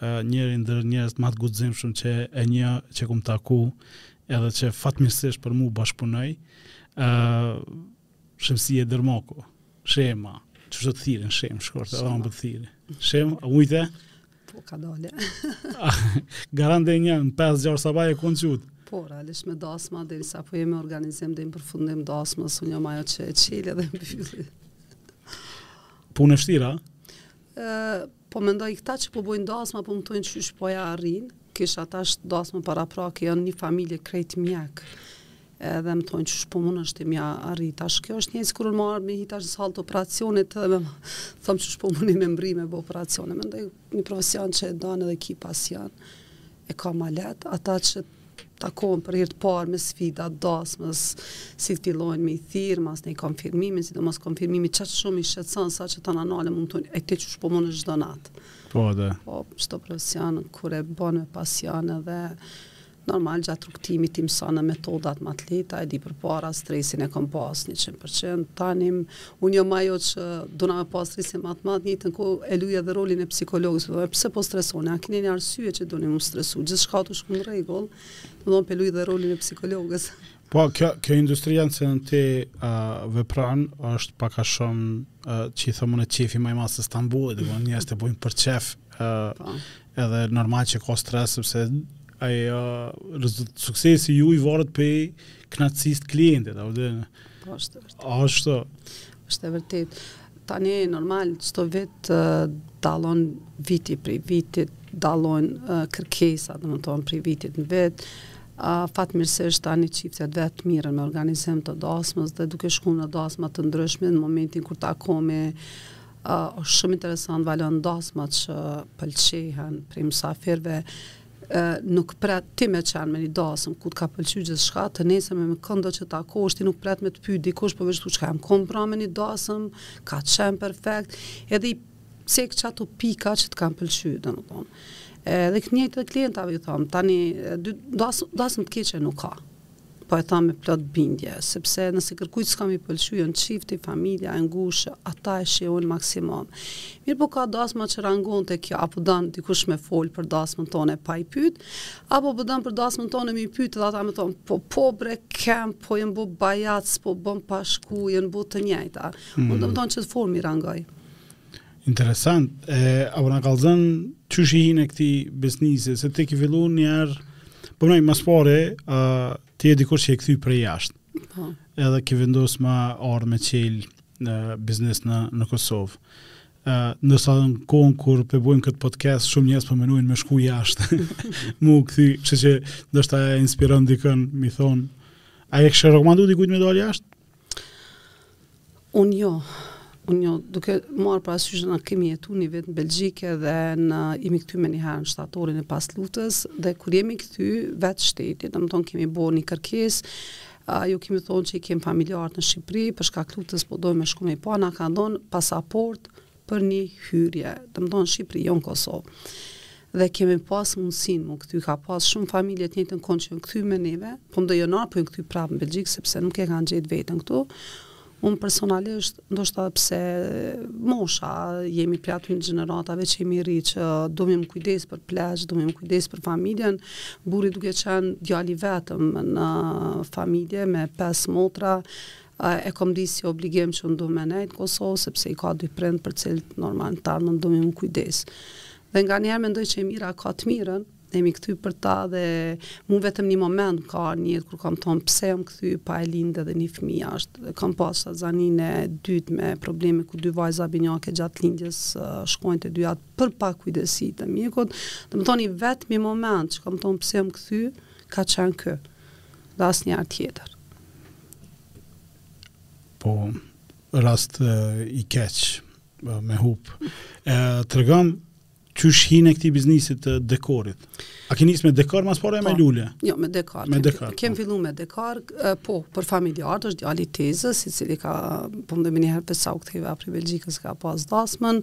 njëri ndër njerëzit ma të guximshëm qe e njoh qe kum taku edhe qe fatmirësisht për mu bashkëpunoj ë Shemsije Dërmaku Shema qysh të thirrin Shem shkurt edhe unë do të thirri Shem a mujte po kah dole garant nja në 5 6 sabah je kon çut Po, realisht me dasma, derisa po jemi organizim deri përfundim dasma, se unë jam ajo që e çili dhe e mshili. Punë e vështirë? Po mendoj këta që po bojnë dasma po më thojnë qysh po ia arrijnë, kisha tash dasmën paraprake janë një familje krejt mjek. Edhe më thonë qysh po mundesh ti m'ia arrit. Tash kjo është një sikur me ardh me hi tash në sallë të operacionit edhe me thon qysh po mundi me mbri me bë operacione. Mendoj një profesion që e don edhe e ki pasion e ke ma lehtë ata që takohen për herë të parë me sfida dasmës, si të fillojnë me i thirr, masnej konfirmimi, sidomos konfirmimi, qaq shumë i shqetëson, sa që ta në nalë, mund të e ti qysh po mundesh çdo natë. Po, de. Po, çdo profesion, kur e bon me pasion edhe, normal gjatë rrugëtimit i mëson metodat ma t'lehta, e di përpara, stresin e kom pas 100%, tanim, Unë jam ajo që duna me pas stresin ma të madh, njëjtën kohë e luj edhe rolin e psikologës, po pse po stresoni, a keni një arsye që doni mu stresu, gjithçka tu shku n'rregull, domethënë p'e luj dhe rolin e psikologës. Po, kjo, kjo industria në cilën ti uh, vepron është pak a shumë uh, që i thonë qefi ma i madh se Stambolli, dhe njerëzit e bojnë për qef, uh, po. edhe normal që ka stres, sepse ai uh, suksesi juj varet prej knaqësisë t'klientit, dhe Po, është vërtet. Ashtë. Ashtë e vërtet. Tani, normal, çdo vit uh, dallon viti prej vitit, dallon uh, kërkesa, domethonë, prej vitit në vit. Uh, fatmirësisht, tani çiftet vetë mirren me organizim të dasmës dhe duke shku në dasma të ndryshme në momentin kur takohemi është, shumë interesant valon dasma që pëlqehen prej mysafirëve e nuk pret ti me qenë me një dasëm ku të ka pëlqy gjithçka të nesërmen me këndo që takohesh ti nuk pret me të py dikush po veç thu çka kom kon pram me një dasëm ka qenë perfekt edhe i cek që ato pika që të kanë pëlqy domethonë edhe këtë njëjtë dhe klientave ju thom tani dasëm të keqe nuk ka Po e thom me plot bindje, sepse nëse kërkujt s'ka me i pëlqy, jon çifti, familja e ngushtë, ata e shijojnë maksimum. Mirëpo ka dasma që rangohen te kjo, a po don dikush me folë për dasmën tonde pa i pytë, apo po don për dasmën tonde me i pytë dhe ata me thonë, po po bre kem, po jon bo bajat, po bëm pa shku, jon bo të njajta. Mm. Unë domethonë n'qët formë i rangoj. Interesant, e a po na kallzon qysh hine këtij biznisi, se ti ki fillu një herë, po më mas pari, a ti je dikush që je kthy prej jashtë. Po. Edhe ki vendos me ardh me çel një biznes në në Kosovë. Ë, ndërsa në kohën kur po bëjmë këtë podcast, shumë njerëz po mendojnë me shku jashtë. Mu kthy, kështu që ndoshta e inspiron dikën, domethon, a e kishe rekomandu dikujt me dalë jashtë? Unë jo, unë jo, duke marrë parasysh që ne kemi jetu një vit në Belgjikë dhe ne jemi kthy menjëherë në shtatorin e pas luftës dhe kur jemi kthy vetë shteti, domethonë kemi bo një kërkesë, a, ju kemi thonë që i kemi familjarët në Shqipëri, për shkak t'luftës po dojmë me shku me i pa, na ka dhonë pasaportë, për ni hyrje, domethënë në Shqipëri, jo në Kosovë. Dhe kemi pas mundësinë mu kthy, ka pas shumë familje të njëjtën kohë që janë kthy me neve, po mandej janë kthy prapë në Belgjikë sepse nuk e kanë gjetë veten këtu. Unë personalisht, ndoshta pse mosha, jemi prej atyne gjeneratave që jemi rrit që do m'u kujdes për pleq, do m'u kujdes për familjen, burri duke qenë djali vetëm në familje me pesë motra, E kom ndi si obligim që unë duhem me nejt në Kosovë, sepse i ka dy prind për t'cilët normal tanë unë duhem m'u kujdes. Dhe nganjëherë mendoj që e mira ka të mirën, jemi kthy për ta dhe mu vetëm një moment ka qenë kur kam thonë pse jam kthy pa e lind edhe një fmi jashtë dhe kam pas shtatzëninë e dyt me probleme ku dy vajza binjake gjatë lindjes shkojnë të dyjat për pakujdesi të mjekut domethonë i vetmi moment që kam thonë pse jam kthy ka qenë ky dhe asnjëherë tjetër Po, rast i keq me hup. Ë tregom qysh hine këtij biznisit të dekorit. A ke nis me dekor mas pari me po, lule? Jo, me dekor. Me dekor. Kem po. fillu me dekor, po, për familjar, është djali i tezës, i cili ka po menjëherë posa u ktheva prej Belgjikës ka pas dasmën.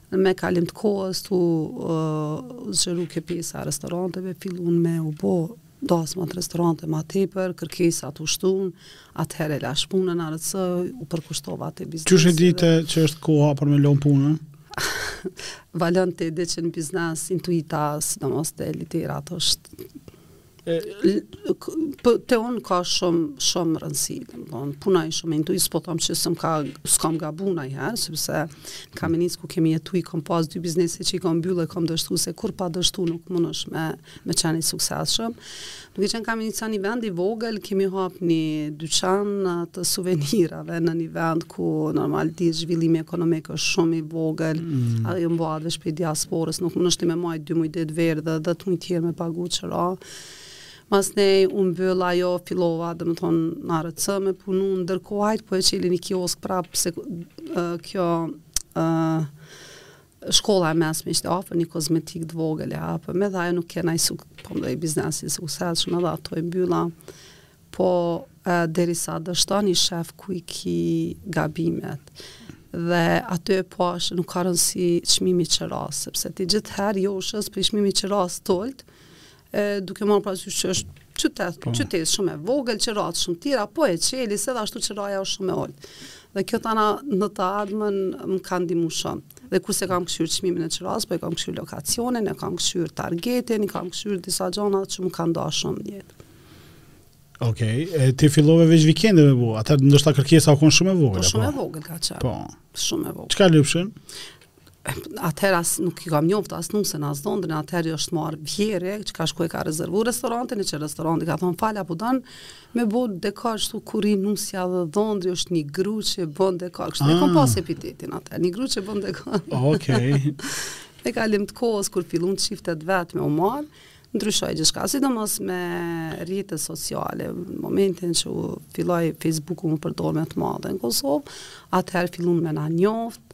Me kalim të kohës u zgjeru kjo pjesa e restoranteve, fillun me u bo dasma të restorante ma tepër, kërkesat u shtun, atëherë e lash punën në RC, u përkushtova te biznesit. Qysh e dite që është koha për me lënë punën? Vallain te di që në biznes intuita, sidomos te liderat është Po te un ka shumë shumë rëndësi, domthon punon shumë intuita, s'po them që s'm ka s'kam gabu naj herë, sepse n'Kamenicë ku kemi jetu i kam pas dy biznese që i kam mbyllë e kam dështu se kur pa dështu nuk mundesh me me qenë i suksesshëm. Duke qenë Kamenica një vend i vogël, kemi hap një dyqan të suvenira Edhe në një vend ku normal zhvillimi ekonomik është shumë i vogël, mm. edhe ajo mbahet veç prej diasporës, nuk mundesh ti me majtë dy muj ditë verë dhe dhe muajt tjerë me pagu qera. Masnej u mbyll ajo fillova domethënë në Artes me punu, ndërkohë po e çeli një kiosk prapë se uh, kjo... Uh, shkolla e mesme ishte afër një kozmetik të vogël e hapa edhe ajo nuk ke naj po mendoj biznes i suksesshëm edhe atë e mbylla po e, derisa dështon i shef ku i ki gabimet dhe aty e pash nuk ka rëndësi çmimi i qerasë sepse ti gjithherë joshesh prej çmimit qerasë t'ultë e duke marrë parasysh që është qytet, po. qytet shumë i vogël, qeratë shumë t'lira, po e çeli, se dhe ashtu qeraja është shumë e ultë. Dhe kjo tani në të ardhmen më ka ndihmu shumë. Dhe kurrë s'e kam kqyrë çmimin e qerasë, po e kam kqyrë lokacionin, e kam kqyrë targetin, i kam kqyrë disa gjana që më ka nda shumë njëtë. Ok, e ti fillove veç vikende me bo, atëherë ndoshta kërkesa u kon shumë e vogël. Po shumë e vogël ka qenë. Po. Shumë e vogël. Çka lypshin? atëherë as nuk i kam njoftë as nusen as dhondrin, atëherë është marr vjehrra, që ka shku e ka rezervu restorantin, e që restoranti ka thonë fal a po don me bo dekor shtu ku rri nusja dhe dhondri është një gru që bën dekor, kështu e kam ah. pas epitetin atëherë, një gru që bën dekor. Okej. Okay. Me kalim të kohës kur fillun çiftet vetë me u marrë, ndryshoi gjithçka, sidomos me rrjetet sociale, në momentin që filloi Facebooku m'u përdor me të madhe në Kosovë, atëherë fillun me na njoftë,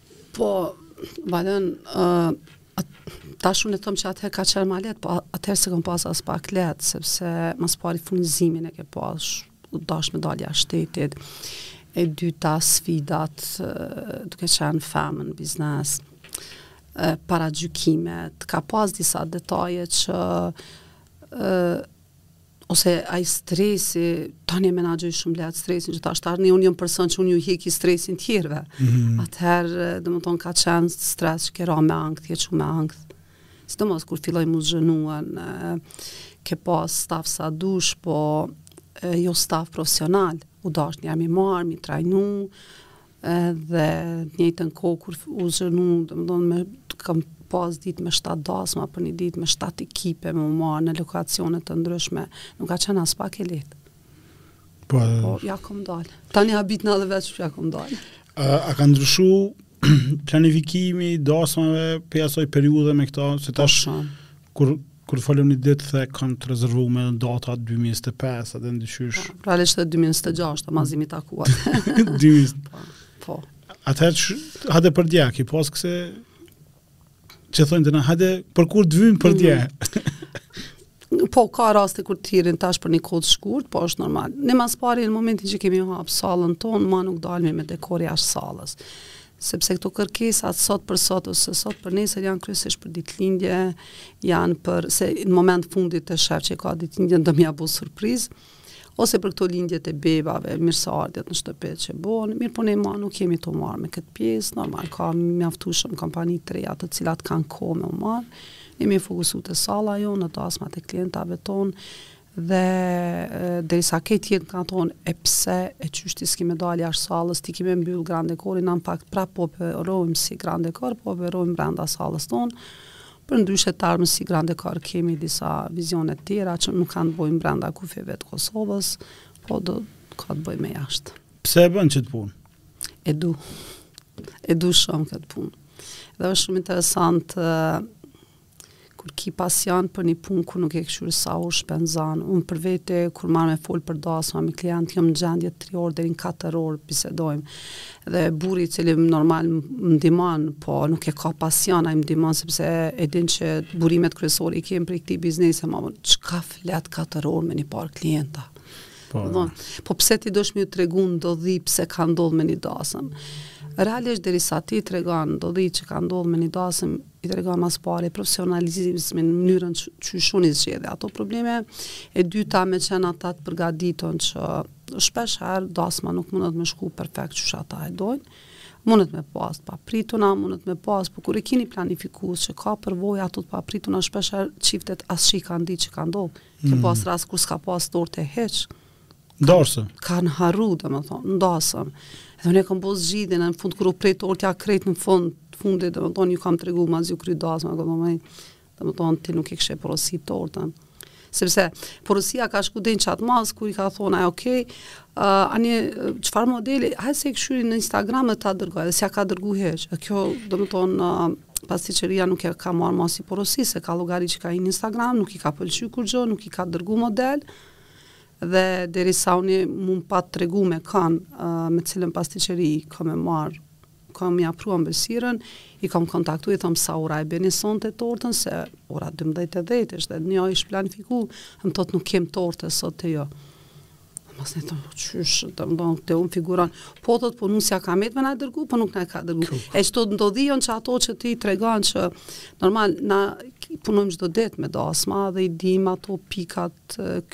Po, vallahi, tash muj me thonë që atëherë ka qenë ma lehtë, po atëherë s'e kom pas aspak lehtë, sepse më së pari furnizimin e ke pas, u dash me dalë jashtë shtetit, e dyta sfidat duke qenë femër n'biznes, paragjykimet, ka pas disa detaje që ose ai stresi, tani e menaxhoj shumë lehtë stresin që tash tani unë jam person që unë ju heki stresin të tjerëve. Mm -hmm. Atëherë, domethënë ka qenë stres që ke ra me ankth, je shumë me ankth. Sidomos kur filloi m'u zgjeru, ke pas staf sa dush, po e, jo staf profesional. U dash unë me i marrë, mi trajnu, Edhe n'të njëjtën kohë kur u zgjeru, domethënë kam pas ditë me shtatë dasma për një ditë me shtatë ekipe me u marrë në lokacione të ndryshme, nuk ka qenë aspak e lehtë. Po, po ia kom dal. Tani habitna edhe vetë që ia kom dal. A, a ka ndryshu planifikimi i dasmave prej asaj periudhe me këtë, se tash po, Kur kur folum një ditë the kanë të rezervuar me data 2025 a të ndryshysh. Po, realisht 2026, t'më zi me i taku. 2000. Po. A të hajde për dia, ki pas ksi që thonë të na hajde për kur të vim për dia. Mm. po ka raste kur të thirrin tash për një kohë të shkurt, po s'është normal. Ne ma s'pari në momentin që kemi hap sallën tonë, ma nuk dalmi me dekor jashtë sallës. sepse këto kërkesat sot për sot ose sot për nesër janë kryesisht për ditëlindje, janë për se në moment fundit e shef që ka ditëlindje do me ia bo surprizë ose për këto lindjet e bebave, mirëseardhjet në shtëpi që bon, mirëpo ne ma nuk jemi tu u marr me këtë pjesë, normal ka mjaftueshëm kompani të reja të cilat kanë kohë me u marr. Jemi fokusu te salla jonë, dasmat e klientave tonë. Dhe derisa këta tjetër kanë thonë e pse e qysh ti s'ki me dalë jashtë sallës, ti ki me mbyllë grand dekorin, ne prap po operojmë si grand dekor, po operojmë brenda sallës tonë, përndryshe n'ardhme si grand dekor kemi disa vizione tjera që nuk kanë të bojnë brenda kufijve të Kosovës, po do kenë të bëjmë me jashtë. Pse e bën qët punë? E du. E du shumë këtë punë. Dhe është shumë interesant, Kur ki pasion për një punë ku nuk e kqyr sa orë shpenzon. Unë për vete kur marr me fol për dasma me klient jam në gjendje 3 orë deri në 4 orë bisedojmë. Dhe burri i cili normal më ndihmon, po nuk e ka pasion ai më ndihmon sepse e din që burimet kryesore i kemi për këtë biznes e m'thot. Çka flet 4 orë me një par klienta. Po. Do, po pse ti don me tregu ndodhi, çka ka ndodh me një dasëm? Realisht derisa ti tregon ndodhi që ka ndodh me një dasëm, i tregon ma s'pari profesionalizmin, mënyrën qysh un i zgjedhi ato probleme, e dyta me qenë ata të përgaditun që shpesh herë dasma nuk mundet me shku perfekt qysh ata e dojnë, mundet me pas të paprituna, mundet me pas, po kur e ki ni planifikues që ka përvoj ato të paprituna, shpesh herë çiftet as që i kanë di që kanë ndodh, mm. ke pas rast kur s'ka pas tortë hiç, N'dasëm. Kanë harru, domethonë, n'dasëm. Edhe e kam bërë zgjidhjen, në fund kur u pre torta krejt në fund, fundit, domethonë, ju kam tregu masi u kry dasma, domethonë, domethonë, ti nuk e kishe porosi tortën. Sepse, porosia ka shku deri në qatë mas, kur i ka thonë, ajo, okej, okay, uh, ani, çfarë modeli, hajt se i kqyri në Instagram dhe ta dërgoj, dhe s'ia ka dërgu hiç. E kjo, domethonë, uh, pastiçeria nuk e ka marrë ma si porosi, se ka logari që ka hi në Instagram, nuk i ka pëlqy kurgjo, nuk i ka dërgu model, dhe Dhe deri sa unë mu m'pat tregu me kan, me cilën pastiçeri ka me marrë, ka me ia pru ëmbëlsirën, i kam kontaktu, i thom sa ora e bini sonte tortën, se ora dymbëdhjetë e dhjetë ishte, një orë ish planfiku, më thotë nuk kem tortë sot te ju. Mos more thom, po qysh, domethonë, te unë figuron. Po thot, po nusja ka met me na dërgu, po nuk na ka dërgu. E qëto ndodhin që ato që ti tregon që, normal, na punojmë çdo ditë me dasma dhe i dim ato pikat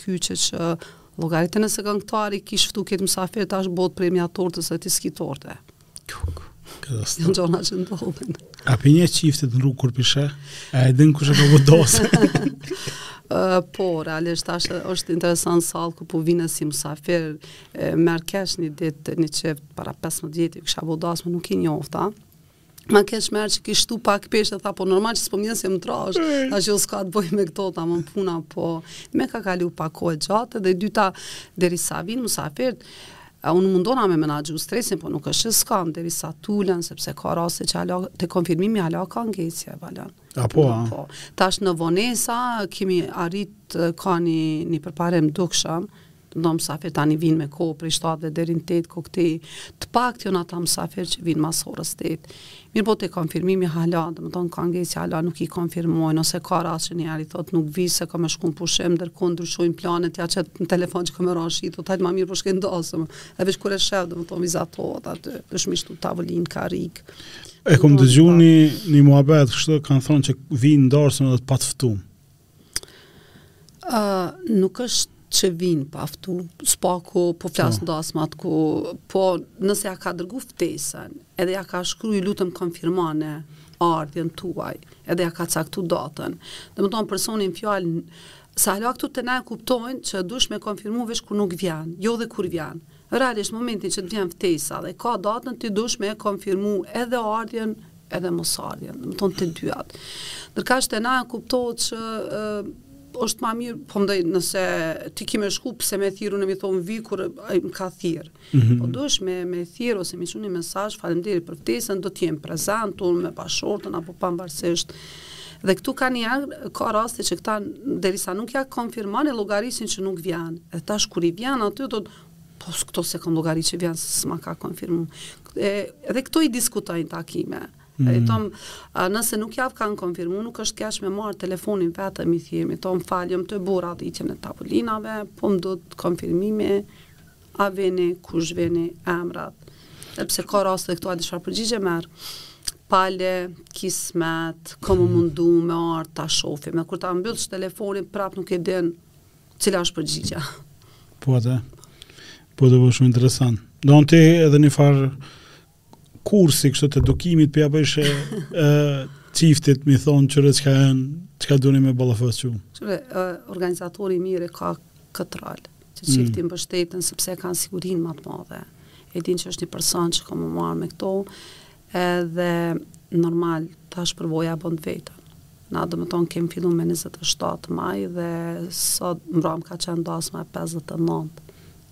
kyçe që llogarit nëse këngëtari kish ftu kaq mysafir tash bot prerja e tortës e ti s'ki tortë. Katastrofë. Janë gjona që ndodhin. A për një çift në rrugë kur i sheh? A e din kush e ka vëdosë? Uh, po, realisht, tash është interesant sall kur po vijnë si musafir, m'erdh keq një ditë, një çift, para 15 vjetë, kishin bo dasëm, nuk i njofta, Ma keq more që kish shtu pak peshë, tha, po normal që s'po m'njeh se jam trash, ta që s'ka të bëj me këto, t'them puna, po ka kalu pak kohë e gjatë, dhe dyta, derisa vijnë musafirët, unë mundona me menaxhu stresin, po nuk është që s'kam derisa t'ulen, sepse ka raste që hala, te konfirmimi hala ka ngecje, valla. A po, a? Po, tash në vonesa, kemi arrit, ka një, një përparim t'dukshëm, Këta mysafirët tani vijnë me kohë prej shtatë dhe deri në tetë koktej. Të paktë janë ata mysafirë që vijnë mas orës tetë. Mirëpo te konfirmimi hala, domethënë ka ngecje hala nuk i konfirmojnë ose ka rast që njëri thotë nuk vi se ka me shku në pushim, ndërkohë ndryshojnë planet, ia qet në telefon që ka me ra shi, thotë hajt më mirë po shkoj n'dasëm. Edhe veç kur e shef, domethënë vizatohet aty, dush me i shtu tavolinë karrik. E kom dëgjuar një një muhabet kështu kanë thonë që vijnë n'dasëm edhe të paftuar. Nuk është që vinë pa ftu, s'paku po flas në dasmat këtu, po nëse ia ka dërgu ftesën, edhe ia ka shkru ju lutem konfirmone ardhjen tuaj, edhe ia ka caktu datën, domethonë personi n'fjalë, se hala këtu te ne kuptojnë që dush me konfirmu veç kur nuk vjen, jo dhe kur vjen, Realisht momentin që të vjen ftesa dhe ka datën ti dush me e konfirmu edhe ardhjen edhe mosardhjen, domethonë të dyjat. Ndërkaq te na kuptohet që është ma mirë, po mendojnë se ti ki me shku, pse me thirrë unë me i thonë vi, kur ai më ka thirrë. Mm -hmm. Po dush me, me thirrë, ose me i çu një mesazh, faleminderit për ftesën, do t'jem prezent, unë me bashkëshorten, apo pamvarësisht, Dhe këtu ka një herë ka raste që këta derisa nuk ia konfirmon e llogarisin që nuk vjen. E tash kur i vjen aty thotë po këta s'e kam llogari që vjen s'ma ka konfirmu. E, edhe këto i diskutojmë n'takime. Mm. I thom, nëse nuk jav kanë konfirmu, nuk është keq me marrë telefonin vetë e me i thirrë me i thonë falëm tu bo radhitjen e tavolinave, po më duhet konfirmimi, A vini, kush vini, emrat. Sepse ka raste dhe këtu a di çfarë përgjigje merr? Pale, kismet, kam me u mundu me ardh ta shohim. E kur ta mbyllsh telefonin prap nuk e din cila është përgjigja. Po atë. Po do bëhet shumë interesant. Don ti edhe një farë kursi kështu të edukimit për ia bësh çiftit, me i thon qore çka janë, çka doni me u ballafaqu. Qore, organizatori i mirë ka këtë rol, që mm. çifti mbështeten sepse kanë sigurinë më të madhe. E din që është një person që ka me u marrë me këto, edhe normal tash përvoja e bon të veten. Na domethonë kemë fillu me 27 maj dhe sot mbram ka qenë dasma 59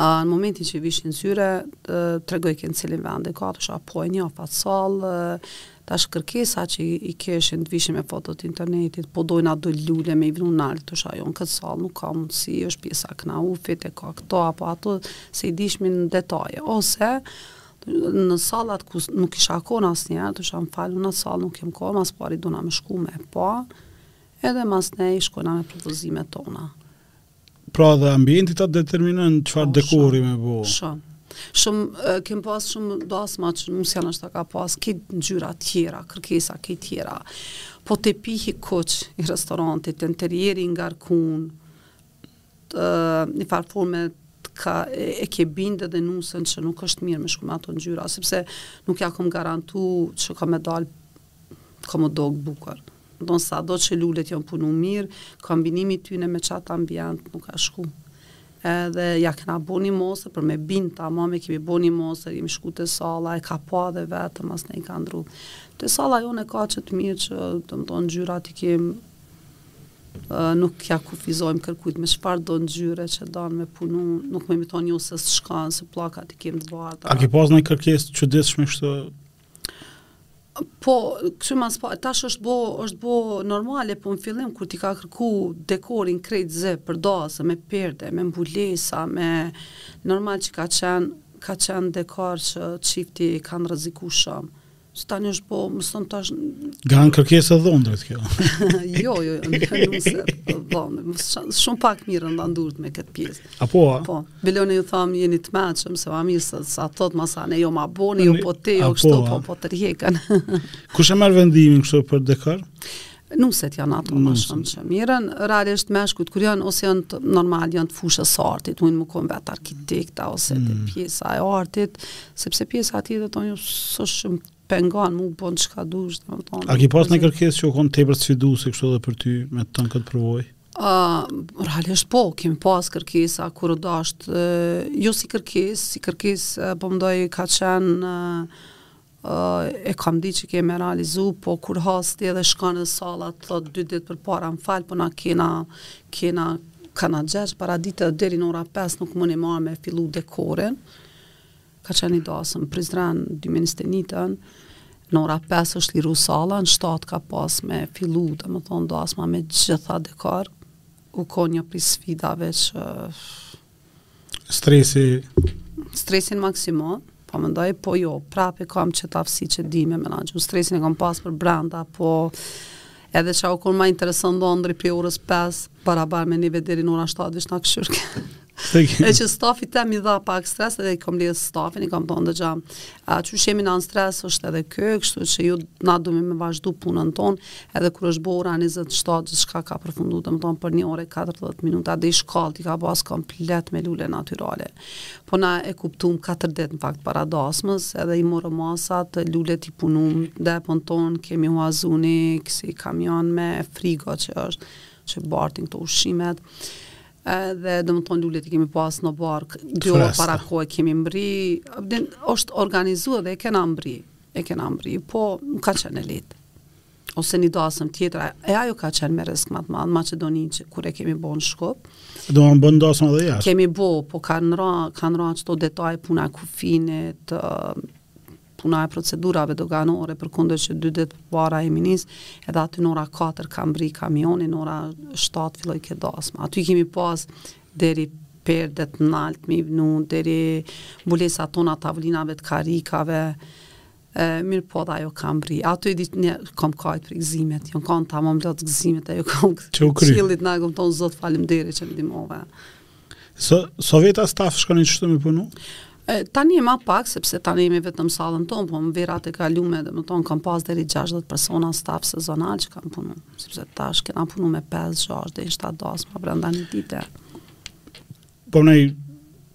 Në momentin që i vishin n'zyre, tregojke në cilin vend e ka, thosha po e njoh qat sallë, tash kërkesa që i kishin, vishin me fotot e internetit, po dojna do lule me i vnu nalt, thosha jo në këtë sallë nuk ka mundësi, është pjesa e knaufit, e ka këto apo ato, se i dishmin në detaje, ose në sallat ku nuk kisha kon asnjëherë, thosha më fal unë në atë sallë nuk jam kon, ma s'pari dona me shku me e pa, edhe masnej shkojna me propozimet tona. Pra dhe ambienti ta determinon çfarë po, dekori me bo. Shumë. Shumë kem pas shumë dasma që nuk janë ashtu, ka pas, ke ngjyra të tjera, kërkesa të tjera. Po tepihi i kuq i restorantit, enterieri i ngarkun. Ë në njëfarë forme ka e, e ke bindë dhe nusen që nuk është mirë me shku me ato ngjyra, sepse nuk ja kom garantu që ka me dalë Ka me u dok bukur. Dmth sado që lulet janë punu mirë, kombinimi i tyne me qatë ambient nuk ka shku. Edhe ja kena bo një mostër, për me e bind tamam, kemi bo një mostër, jemi shku te salla, e ka pa dhe vetë, masnej i ka ndrru. Te salla jonë e ka qet të mirë që, domethonë, ngjyrat i kem, nuk ja kufizojmë kërkujt me çfarëdo ngjyre që don me punu, nuk mun thom jo se s'shkon, se pllakat i kem të bardha. A ke pas ndonjë kërkesë të çuditshme kështu Po, kështu ma s'pa, tash është bo, është bo normale, po në fillim kur t'i ka kërku dekorin krejt zi për dasmë, me perde, me mbulesa, me normal që ka qenë, ka qenë dekor që çifti kanë rreziku shumë. Që tani është bo, më sëmë tash... Janë kërkesa t'dhondrit kjo. jo, jo, jo, nuse, dhondrët, shumë pak mirren dhondrët me këtë pjesë. A po, a? Po. Bile unë ju thom jeni të mençëm, se ma mirë sa thot masanej jo ma boni, jo po te, jo kështu, po përzihen. Kush e merr vendimin kështu për dekor? Nuset janë ato ma shumë që mirren, realisht meshkujt, kur janë, ose janë te, normal, janë të fushës së artit, mujnë me konë vetë arkitekta, ose mm. te pjesa e artit, sepse pjesa tjetër thonë jo, s' shumë pengon mu bon çka dush, domethënë. A ke pas naj kërkesë që u kon tepër sfiduese kështu edhe për ty me tanë këtë përvojë? Ë, uh, realisht po, kem pas kërkesa kur dasht, uh, jo si kërkesë, si kërkesë uh, po mendoj ka qenë uh, uh, e kam di që e kemi realizu, po kur rasti edhe shkon në sallë të thot dy ditë përpara më fal, po na kena kena kanagjegj paradite deri në ora 5 nuk mundni ma me fillu dekorin Ka qenë ni dasëm, Prizren, dy mi njëzet e njëtën, në ora pesë është liru salla, në shtatë ka pas me fillu, domethonë dasma me gjithë atë dekor, u kon një prej sfidave që... Stresi... Stresi maksimum, po mendoj, po jo, prapë e kam qet aftësi që di me menaxhu, stresin e kam pas përbrenda, po Edhe qau kur ma intereson do ndri pi urës 5 barabar me neve deri në ora 7 veç na kqyrke. e që stafi tem i dha pak stres edhe i kom lidhë stafin, i kom thonë dëgjoni. A që jemi në anë stres është edhe keq, kështu që ju na du me vazhdu punën tonë, edhe kur është bo ora 27, gjithçka ka përfundu, domethonë për një orë e 40 minuta, deri shkallët, i ka pas komplet me lule naturale. Po na e kuptuam katër ditë në fakt para dasmës, edhe i morëm masat, lulet i punuam, në depon ton kemi huazu një kësi kamion me frigo që është, që bartin këto ushqimet. Edhe domethonë lulet i kemi pas në bark, dy orë para kohe kemi mbri, është organizu dhe e kena mbri, e kena mbri, po nuk ka qenë e lehtë. ose një dasëm tjetër, e ajo ka qenë me rrezik ma të madh, Maqedoni që kur e kemi bo në Shkup. Domethënë dasëm edhe jashtë? Kemi bo, po kanë ra, kanë ra qëto detaje puna e kufinit, puna e procedurave doganore, përkundër që dy ditë para e kemi nis, edhe aty në ora 4 ka mbri kamioni, në ora 7 fillojke dasma. Aty kemi pas deri perdet naltë m'i vnu, deri mbulesat tona tavlinave të karikave, E, mirëpo edhe ajo ka mbri. Atë ditë unë i kam kajt prej gëzimit, jam kanë tamam plot gëzimet, e kam kqyr qiellin e kam thonë, Zot faleminderit që m'ndihmove. Sa, sa veta staf shkoni qështu me punu? E, tani ma pak, sepse tani me vetëm salën tonë, po në verat e kalume, domethonë kam pas deri 60 persona staf sezonal që kanë punu, sepse tash kena punu me 5, 6, dhe 7 dasma brenda një dite. Po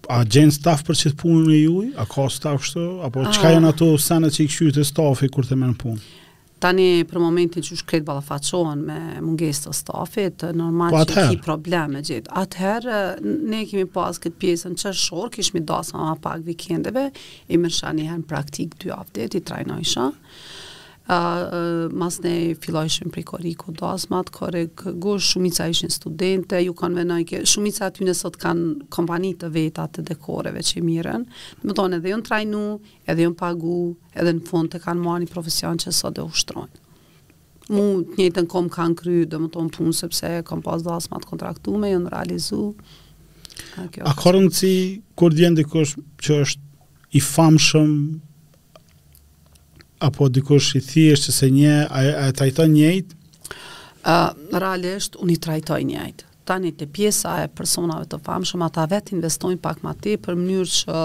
a gjen staf për qit punën e juj? A ka staf kështu apo çka janë ato sene që i këshyt e stafi kur të merr n'punë? Tani për momentin që krejt ballafaqohen me mungesë të stafit, normal po që ki probleme gjithë. Atëherë ne kemi pas këtë pjesën qershor, kishmi dasma më pak vikendeve, i mirrsha njëherë në praktikë dy javë ditë, i trajnojsha. Ëh, Mas ne fillojshim prej korriku dasmat, korrik gusht, shumica ishin studente, ju kanë venoj ke, shumica e tyne sot kanë kompani të veta të dekoreve që i mirren, domethonë edhe jonë trajnu, edhe jonë pagu, edhe në fund e kanë marrë një profesion që sot e ushtrojnë. Mu të njëjtën kohë m'kanë kry, domethonë punë, sepse kam pas dasma t'kontraktume, jonë realizu. A, kjo. A ka rëndësi kur vjen dikush që është i famshëm apo dikush i thjeshtë që s'e njeh, a, a e trajton njëjtë? Uh, realisht, unë i trajtoj njëjtë. Tani te pjesa e personave të famshëm, ata vetë investojnë pak ma tepër n'mënyrë që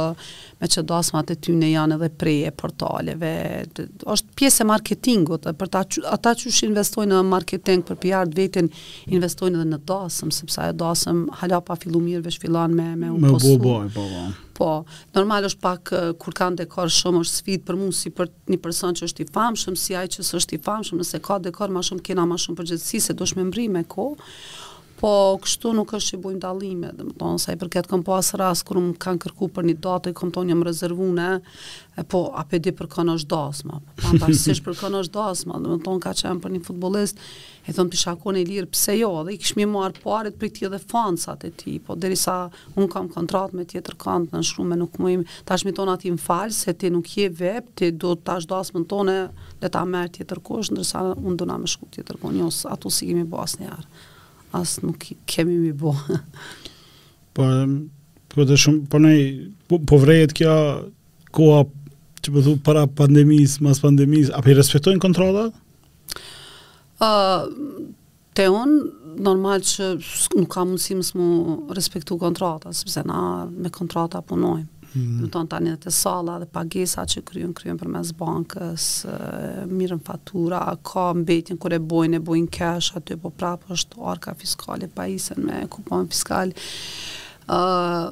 meqë dasmat e tyne janë edhe pre e portaleve. është pjesë e marketingut, për ta, ata qysh investojnë në marketing për PR të vetin, investojnë edhe në dasëm, sepse e dasëm hala pa fillu mirë, veç fillon me, me u postu. Me bo, bo, bo, bo. Po, normal është pak kur kanë dekor shumë është sfidë për mua si për një person që është i famshëm, si ai që s'është i famshëm, nëse ka dekor më shumë kena më shumë përgjegjësi se dush me mbri me kohë. Po, kështu nuk është që bojmë dallime, domethonë, sa i përket kom pas rast kur më kanë kërku për një datë, kom thonë jam rezervune, e po, a p'e di për kënë është dasma, pa më për kënë është dasma, domethonë, ka qenë për një futbolist, E thonë po t'isha kon e lirë, pse jo, dhe i kishmi marrë paret prej tij dhe fansat e tij, po derisa unë kam kontratë me tjetërkënd nënshkrume, nuk mujmë tash me i thonë atij më fal, se ti nuk je VIP, ti do të ashtë dasmën tonde, le ta merr tjetërkush, ndërsa unë do na me shku tjetërkush, njës, ato s'i kemi bo asnjëherë, as nuk kemi m'i bo. po, po dhe shumë, po nej, po, po vrehet kjo koha, që po thu, po para pandemisë, mas pandemisë, a po i respektojnë kontratat? Te unë, normal që nuk ka mundësi mos m'u respektu kontrata, sepse na me kontrata punojmë. Mm. Domethonë tani edhe te salla dhe pagesa që kryhen, kryhen përmes bankës, mirren fatura, ka mbetin kur e bojnë, e bojnë cash, aty po prapë është arka fiskale, pajisen me kupon fiskal. Uh,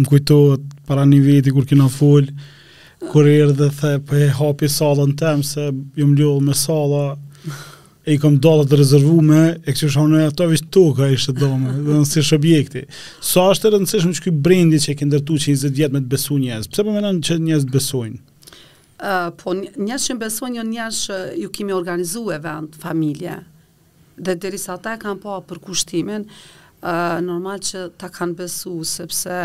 Më kujtohet para një viti kur kena fol, kur erdhe the, po e hapi sallën tem, se ju më lodhët me salla, e i kom datat të rezervume, e kështë shumë në e ato veç toka ishte, domethënë s'ish objekti. Sa është e rëndësishmë që ky brendi që e ke ndërtu qe 20 vjet me të besu njerëz? Pse po menon që njerëzit të besojnë? Uh, po njerëz që më besojnë janë njerëz që ju kemi organizu event, familje, Dhe derisa ata e kanë pa përkushtimin, normal që të kanë besu, sepse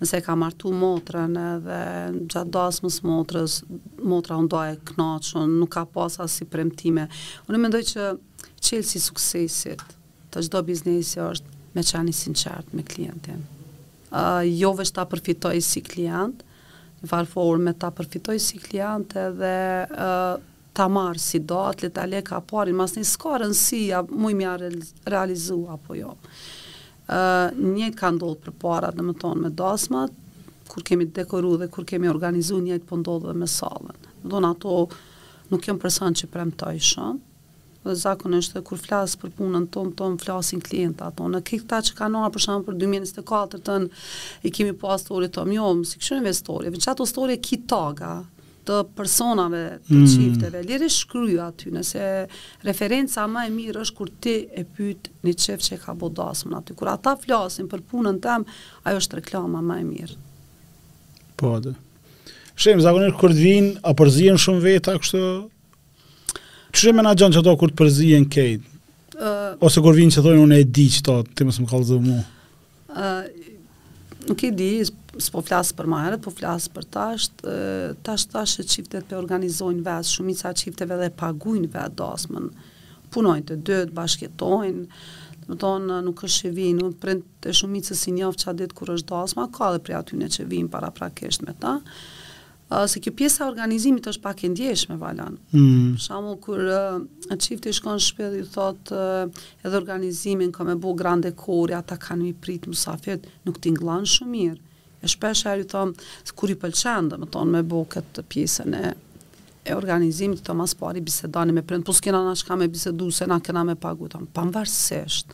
nëse e ka martu motrën edhe gjatë dasmës motrës, motra u nda e kënaqur, nuk ka pas asnjë premtime. Unë mendoj që çelësi i suksesit të çdo biznesi është me qenë i sinqertë me klientin. Jo veç ta përfitoj si klient, në çfarë forme ta përfitoj si klient edhe ta marrë si do atë le ta lekë kaparin masni s'ka rëndësi a muj mja realizu apo jo nji ka ndodhë përpara domethënë me dasmat kur kemi dekoru dhe kur kemi organizu njëjtë po ndodhë dhe me salën dhe do n'ato nuk jem person që premtoj shumë dhe zakonisht dhe kur flas për punën tonë tonë flasin klienta ata në këta që kanë ardhur për shembull për 2024 tanë i kemi pas story-t jo si kështu në story veç ato story ki taga të personave, të mm. çifteve. Mm. Lirë shkruj aty, se referenca ma e mirë është kur ti e pyt nji çift që e ka bo dasmën aty. Kur ata flasin për punën tem, ajo është reklama ma e mirë. Po, dhe. Shembull, zakonisht kur të vijnë, a përzien shumë veta kështu? Qysh e menaxhon qato kur të përzien krejt? Uh, Ose kur vijnë që thojnë, unë e di çka du, ti mos më kallzo mua. Nuk e di, s'po flas për ma herët, po flas për tash, tash tash e çiftet po organizojnë vetë, shumica e çifteve dhe pagujnë vetë dasmën, punojnë të dytë, bashkëjetojnë, domethënë nuk është që vijnë, unë prindët e shumicës i njof qa ditë kur është dasma, ka dhe prej atyne që vijnë paraprakisht me ta, Ëh, se kjo pjesa e organizimit është pak e ndjeshme, Valon. Mm. Për shembull, kur uh, çifti shkon në shpi edhe ju thotë uh, edhe organizimin, ka me bo grand dekori, ata kanë mi prit musafirët, nuk tingllon shumë mirë. E shpesh e ju thom, kur i pëlqen, domethënë, me bo këtë pjesën e e organizimit thom masi pari bisedani me prindë, po s'kena na çka me bisedu, se na kena me pagu, thom, pamvarsisht,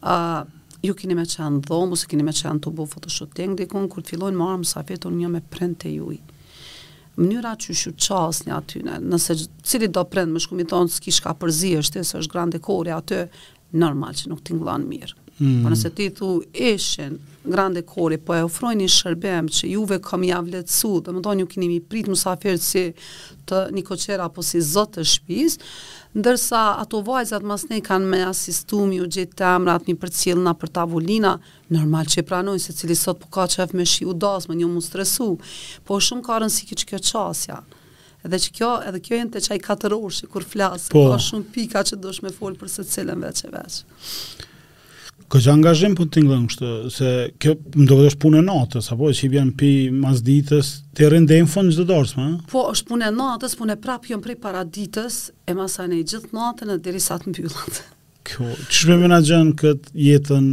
A ju kini me qenë në dhomë, ose kini me qenë tu bo photoshooting dikun, kur të fillojnë me ardhë mysafirët unë jem me prindët e juj. Mënyra qysh u qasen atyne, nëse cilido prind, me shku me i thënë, s'ki çka përzihesh ti, se është grand dekori aty, normal që nuk tingllon mirë. Mm. Po nëse ti thu ish grand dekori, po e ofrojnë një shërbim që juve ka me jav lehtësu, domethënë ju kini mi pritë mysafirët si të nikoqir apo si zot të shpis, ndërsa ato vajzat masne kanë me asistu, me ju gjetë emrat, mi përcjellë nëpër, tavolina, normal që i pranojnë, secili sot po ka qef me shiju dasmën e jo m'u stresu, po shumë ka rëndësi kjo qikjo qasja, edhe qikjo, edhe kjo hin te qato katër orë, që kur flas, po. ka shumë pika që dush me folë për secilën veç e veç. Ka çfarë angazhim po tingëllon kështu, se kjo medoemos është punë e natës, apo qi bjen pi masditës, të rrin deri në fund çdo darsme. Po është punë e natës, punë prap jam prej paraditës, e masanej gjithë natën e deri sa të mbyllat. Kjo, qysh e menaxhon këtë jetën?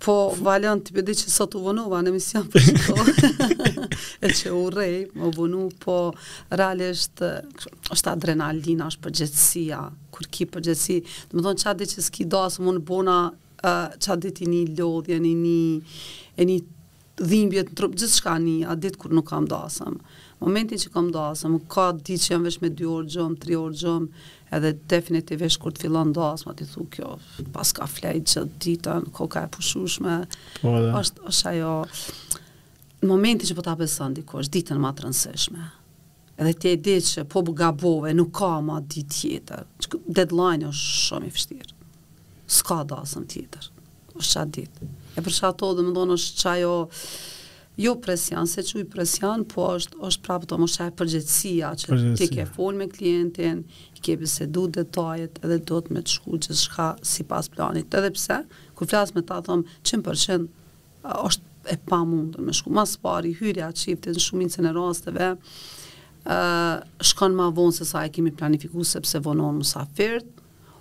Po, Valon, ti po e di që sot u vonuva në emision për shkak, e që urrej me u vonu, po, realisht, është adrenalina, është përgjegjësia, Kur ki përgjegjësi, domethonë a di që s'ki dasëm unë boj qat ditë, i nin lodhje, ni ni e ni dhimbje në trup, gjithçka ni, a di, kur nuk kam dasëm. Momentin që kam dasëm, ka ditë që jam veç me dy orë gjumë, tri orë gjumë, edhe definitivisht kur të fillon dasma ti thu kjo paska flejt gjithë ditën, koka e pushueshme. Po, është, është ajo në momentin që po ta beson dikush, ditën më të rëndësishme. Edhe ti e di që po gabove, nuk ka ma ditë tjetër. Deadline është shumë i vështirë. S'ka dasëm tjetër. është qatë ditë. E për qato domethonë është qajo, jo presion, s'e quj presion, po është, është prapë thom qajo përgjegjsia, që përgjegjsia. ti ke fol me klientin, i ke bisedu detajet, edhe do me të shku gjithçka sipas planit. Edhe pse, kur flas me ta, thom, 100%, Është e pamundur me shku mas pari, hyrja e çiftit në shumicën e rasteve shkon ma vonë se sa e kemi planifiku sepse vonohen musafirët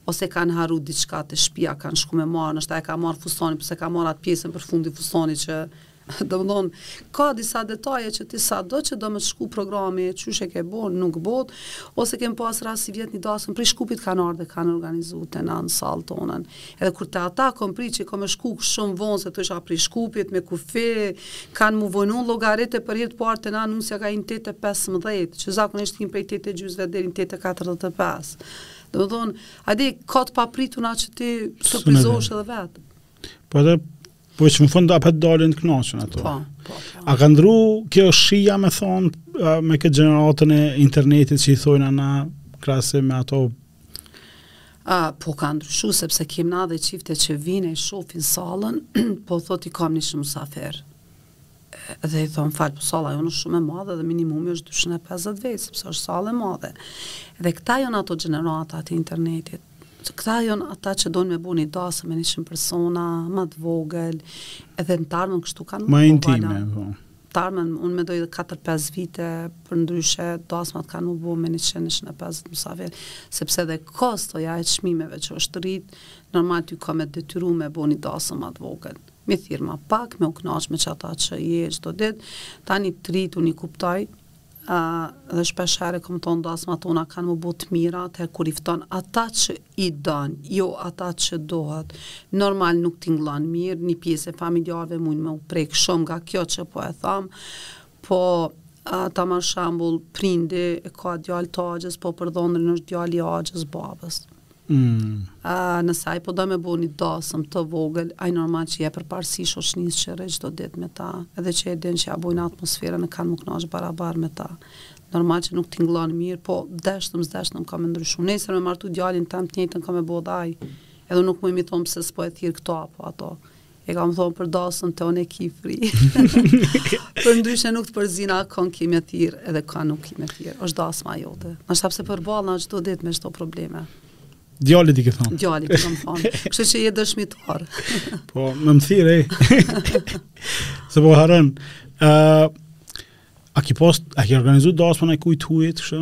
ose kanë harru diçka te shpia, kanë shku me marr, ndoshta e ka marr fustanin, po s'e ka marr atë pjesën përfundi fustanit që domethonë, ka disa detaje që ti sado që do me të shku programi, qysh e ke bo, nuk bohet, ose kem pas rast sivjet një dasëm, prej Shkupit kanë ardhe, kanë organizu te na në sallë tonën. Edhe unë te ata kom prit që kom shku shum vonë se thosha prej Shkupit me kufi kan mu vonu llogarite për herë të parë te na nusja ka hin tetë e pesëmbëdhjetë që zakonisht hin prej tetë e gjysë deri në tetë e katërdhjetë e pesë domethënë a di ka të papritura që ti surprizohesh edhe vet po edhe po që në fund apet dalin të kënaqur ato. Po, po, po. A ka ndru kjo shija me thon me këtë gjeneratën e internetit që i thonë a në krahasim me ato Ah, po ka ndryshu, sepse kem na edhe çifte që vijnë e shofin sallën, po thotë i kam njëqind musafirë. Dhe i thom, fal, po salla jonë është shumë e madhe dhe minimumi është 250 vetë, sepse është sallë e madhe. Dhe këta jonë ato gjenerata të internetit, këta jonë ata që dojnë me bo një dasëm me njëqind persona, ma të vogël, edhe të ardhmen kështu kanë më intime, po. Të ardhmen unë mendoj dhe katër pesë vite përndryshe dasmat kanë m'u bo me njëqind njëqind e pesëdhjetë musafir sepse dhe kostoja e çmimeve që është rrit normal ty ka me detyru me bo një dasëm ma të vogël mi thirr ma pak me u kënaq me qata që je çdo ditë tani të rit unë i kuptoj Dhe shpesh herë e kom thonë dasmat tona kanë mu bo t'mira atëherë kur i fton ata që i don, jo ata që dohet. Normal nuk tingëllon mirë, ni pjesë e familjarëve mujn me u prek shumë nga kjo që po e thom, po ta marr shembull prindi e ka djalë t'axhës po për dhondrën është djali i axhës babës. Mm. Uh, nëse aj po do me bo një dasëm të vogël, ai normal që i jep përparësi shoqnisë që rri çdo ditë me ta, edhe që e din që ja bojnë atmosferën e kanë m'u knaqë barabar me ta. Normal që nuk t'i vjen mirë, po deshtëm, s'deshtëm ka me ndryshu. Nesër me martu djalin tem të njëjtën ka me bo dhe ai, edhe nuk muj me i thonë pse s'po e thirr këto apo ato. E kam thonë për dasmën tonë e ki fri. përndryshe nuk të përzihna kënë ki me thirrë edhe kënë nuk ki me thirrë. është dasma jote. Në shtëpi se përballë në gjithë ditë me shto probleme. Djalit i ke thonë. Djalit i kam thonë. Kështu që je dëshmitar. po, me më thirrë, e. se po harron. Uh, a ki pas, a ki organizu dasëm për dikujt t'hujt, kështu?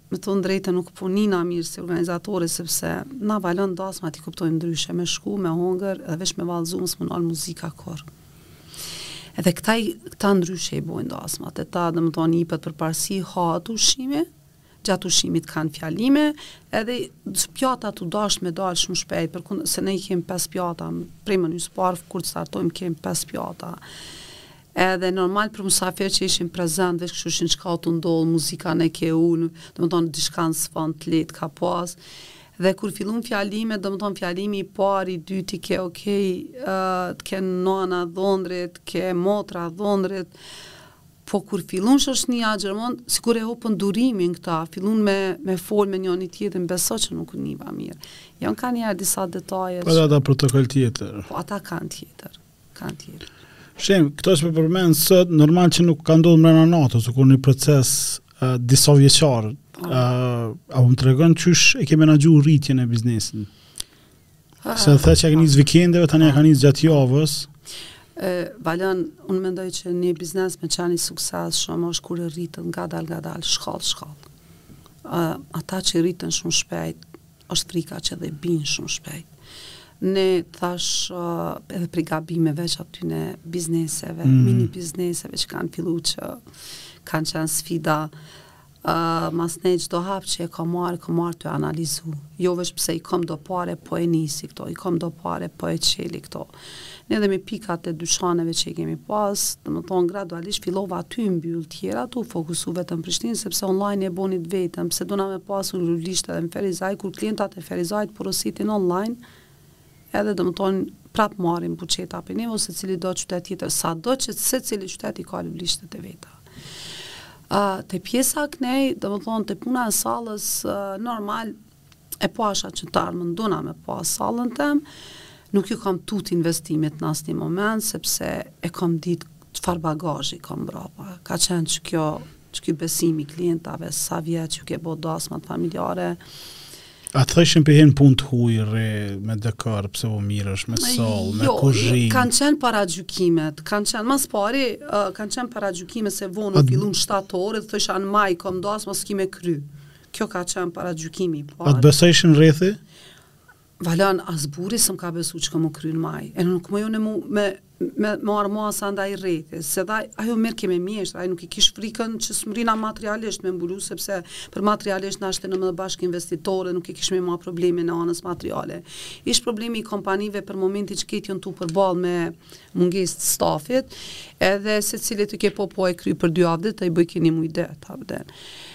Me thonë drejtën nuk po nihna mirë si organizatore sepse na Valon dasmat i kuptojmë ndryshe me shku me hongër edhe veç me vallëzu mos m'u ndal muzika kurr edhe këta i këta ndryshe i bojnë dasmat ata domethonë i japin përparësi atë ushqimi gjatë ushqimit kanë fjalime edhe pjata u dasht me dalë shumë shpejt për kund, se ne i kemë 5 pjata prej menysë parë kur të startojmë kemë 5 pjata Edhe normal për musafirë që ishin prezent edhe s'dishin çka tu ndodhë, muzika u ke ulë, domethonë diçka në sfond të lehtë ka pas. Dhe kur fillun fjalimet, domethonë fjalimi i parë, i dyti ke okej, okay, uh, ke nana e dhondrit, ke motra e dhondrit, po kur fillun shoqnia gjermane, sikur e hupën durimin këta, fillun me, me fol me një njëri tjetrin, beso që nuk u niva mirë. Jon kanë disa detaje. Po që... ata protokoll tjetër. Po ata kanë tjetër. kanë tjetër. Shem, këto që m'i përmende sot, normal që nuk ka ndodhë brenda natës, o kanë një proces uh, disa vjeçar, uh, a mun tregon qysh e ke menaxhu rritjen e biznesit? Uh, Se the që e ke nis vikendeve, tani e ke nis gjatë javës. E, Valon, unë mendoj që një biznes me qenë i suksesshëm është kur rritet ngadalë, ngadalë, shkallë, shkallë. Uh, ata që rriten shumë shpejt, Është frika që edhe bien shumë shpejt. Ne thash edhe prej gabimeve që atyne bizneseve, mm. mini bizneseve që kam fillu që kanë qenë sfida, uh, masnej çdo hap që e kam marrë, kam marrë tu e analizu. Jo veç pse i kom do pare, po e nisi këto, i kom do pare, po e çeli këto. Edhe me pikat e dyqaneve që i kemi pas, domethonë gradualisht fillova ato t'i mbyll tjera, tu fokusu vetëm Prishtinë, sepse online e bonte t'veten, pse duna me pas unë lulishte edhe në Ferizaj, kur klientat e Ferizajt porositin online, edhe domethonë prap marrin buqeta prej neve, ose cilido qytet tjetër, sado që secili qytet i ka lulishtet e veta. Uh, te pjesa knej, domethonë, te puna e salës, uh, normal, e pasha që ata më donin me pa sallën teme, nuk ju kam tut investimit në asnji moment, sepse e kam ditë çfarë bagazhi i kam brapa. Ka qenë qiky, qiky besimi i klientave, sa vjet që ke bo dasmat familjare, A të thojshin po hin n'punë të huj, me dekor, pse po merresh, me sallë, me jo, kuzhinë? Jo, kanë qenë paragjykimet, kanë qenë, ma s'pari, uh, kanë qenë paragjykimet se unë e fillun n'shtator, dhe thosha në maj, kom dasëm, s'ki me kry. Ky ka qenë paragjykimi i parë. A të besojshin rrethi? Valon, as burri s'm ka besu që kam me kry n'maj. E nuk më jone mu me me marr mua sa ndaj rrethi, se dha ajo merr kemi mjesht, ai nuk i kish frikën që s'mrrina materialisht me mbulu sepse për materialisht na ishim edhe bashkëinvestitorë dhe nuk i kish me marr probleme në anën materiale. Ish problemi i kompanive për momentin që krejt janë tu përballë me mungesë të stafit, edhe secili thojke po po e kry për dy javë dhe t'i bojke ni muj ditë, dy javë ditë.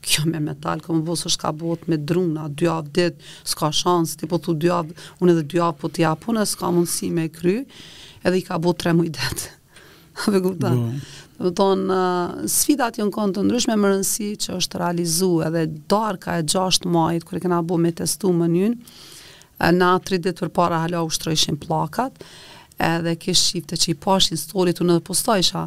Kjo me metal ka me bo, siç ka bo me druna, dy javë ditë, s'ka shans, ti po thu dy javë, unë edhe dy javë po t'i api, e s'ka mundësi me kry, edhe i ka bo tre muj ditë. E kupton. Domethonë, sfidat jënë konë të ndryshme, me rëndësi që është realizu edhe darka e gjashtë majit, kur kena bo me testu menynë, na tri dit përpara hala u shtrojshin pllakat, edhe kish çifte që i pashin storit unë edhe postojsha,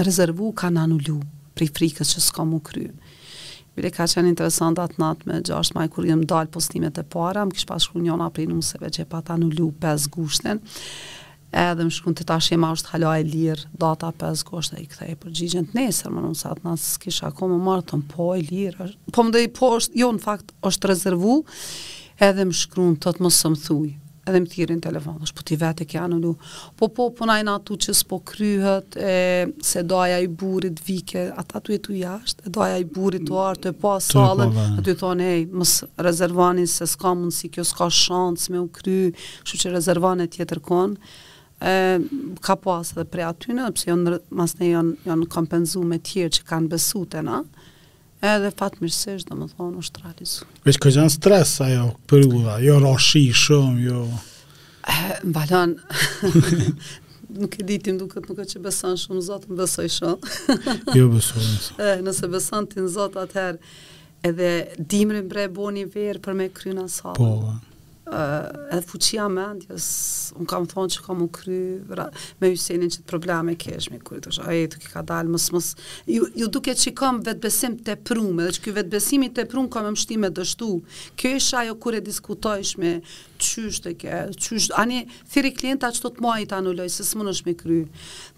rezervu kanë anulu prej frikës që s'ka m'u kry bile ka qenë interesant atë natë me gjashtë maj kur janë dalë postimet e para më kish pas shkru njona prej nuseve që e pat anulu 5 gushtin edhe më shkrun thotë a është hala e lirë, data 5 gusht, e ia ktheva përgjigjen t'nesrit, menëse atë natë s'kisha kohë me marrë, thom po e lirë, është, po më dhe i po është, jo në fakt është rezervu, edhe më shkruan thotë mos më thuj, edhe më thirr n'telefon, thashë po ti vetë e ke anulu, po po po na thonë aty që s'po kryhet, e, se daja i burrit vike, ata tu jetu jashtë, e daja i burrit tu ardhë, tu pa sallën, po, aty thonë, hej, mos e rezervoni se s'ka mundësi, kjo s'ka shans me u kry, kshtu që rezervoni tjetërkun, e, ka pas edhe prej atyne, po s'jonë, masnej jonë, jonë kompenzu me tjerë që kanë besu te na, Edhe fatmirësisht, domethënë është realizu. Veç ka qenë stres ajo periudha, jo rashë shumë, jo. Valon, nuk e di, ti m'duket m'duket që beson shumë n'Zot, po besoj shumë. jo besoj. Eh, nëse beson ti në Zot atëherë edhe dimrin bre bon verë për me kry na sallën. Po. edhe fuqia e mendjes, unë kam thonë që ka m'u kry, me Hysenin qeto probleme kesh, me kry, thashë, ai, thojke ngadalë, mës, mës, iu, iu duke që kam vetëbesim të teprum, edhe qiky vetëbesim i teprum ka me m'shti me dështu, kjo ish ajo kur e diskutojshim, qysh thojke, qysh, ani, thirri klientat qeta të majit anuloj, se s'munesh me kry,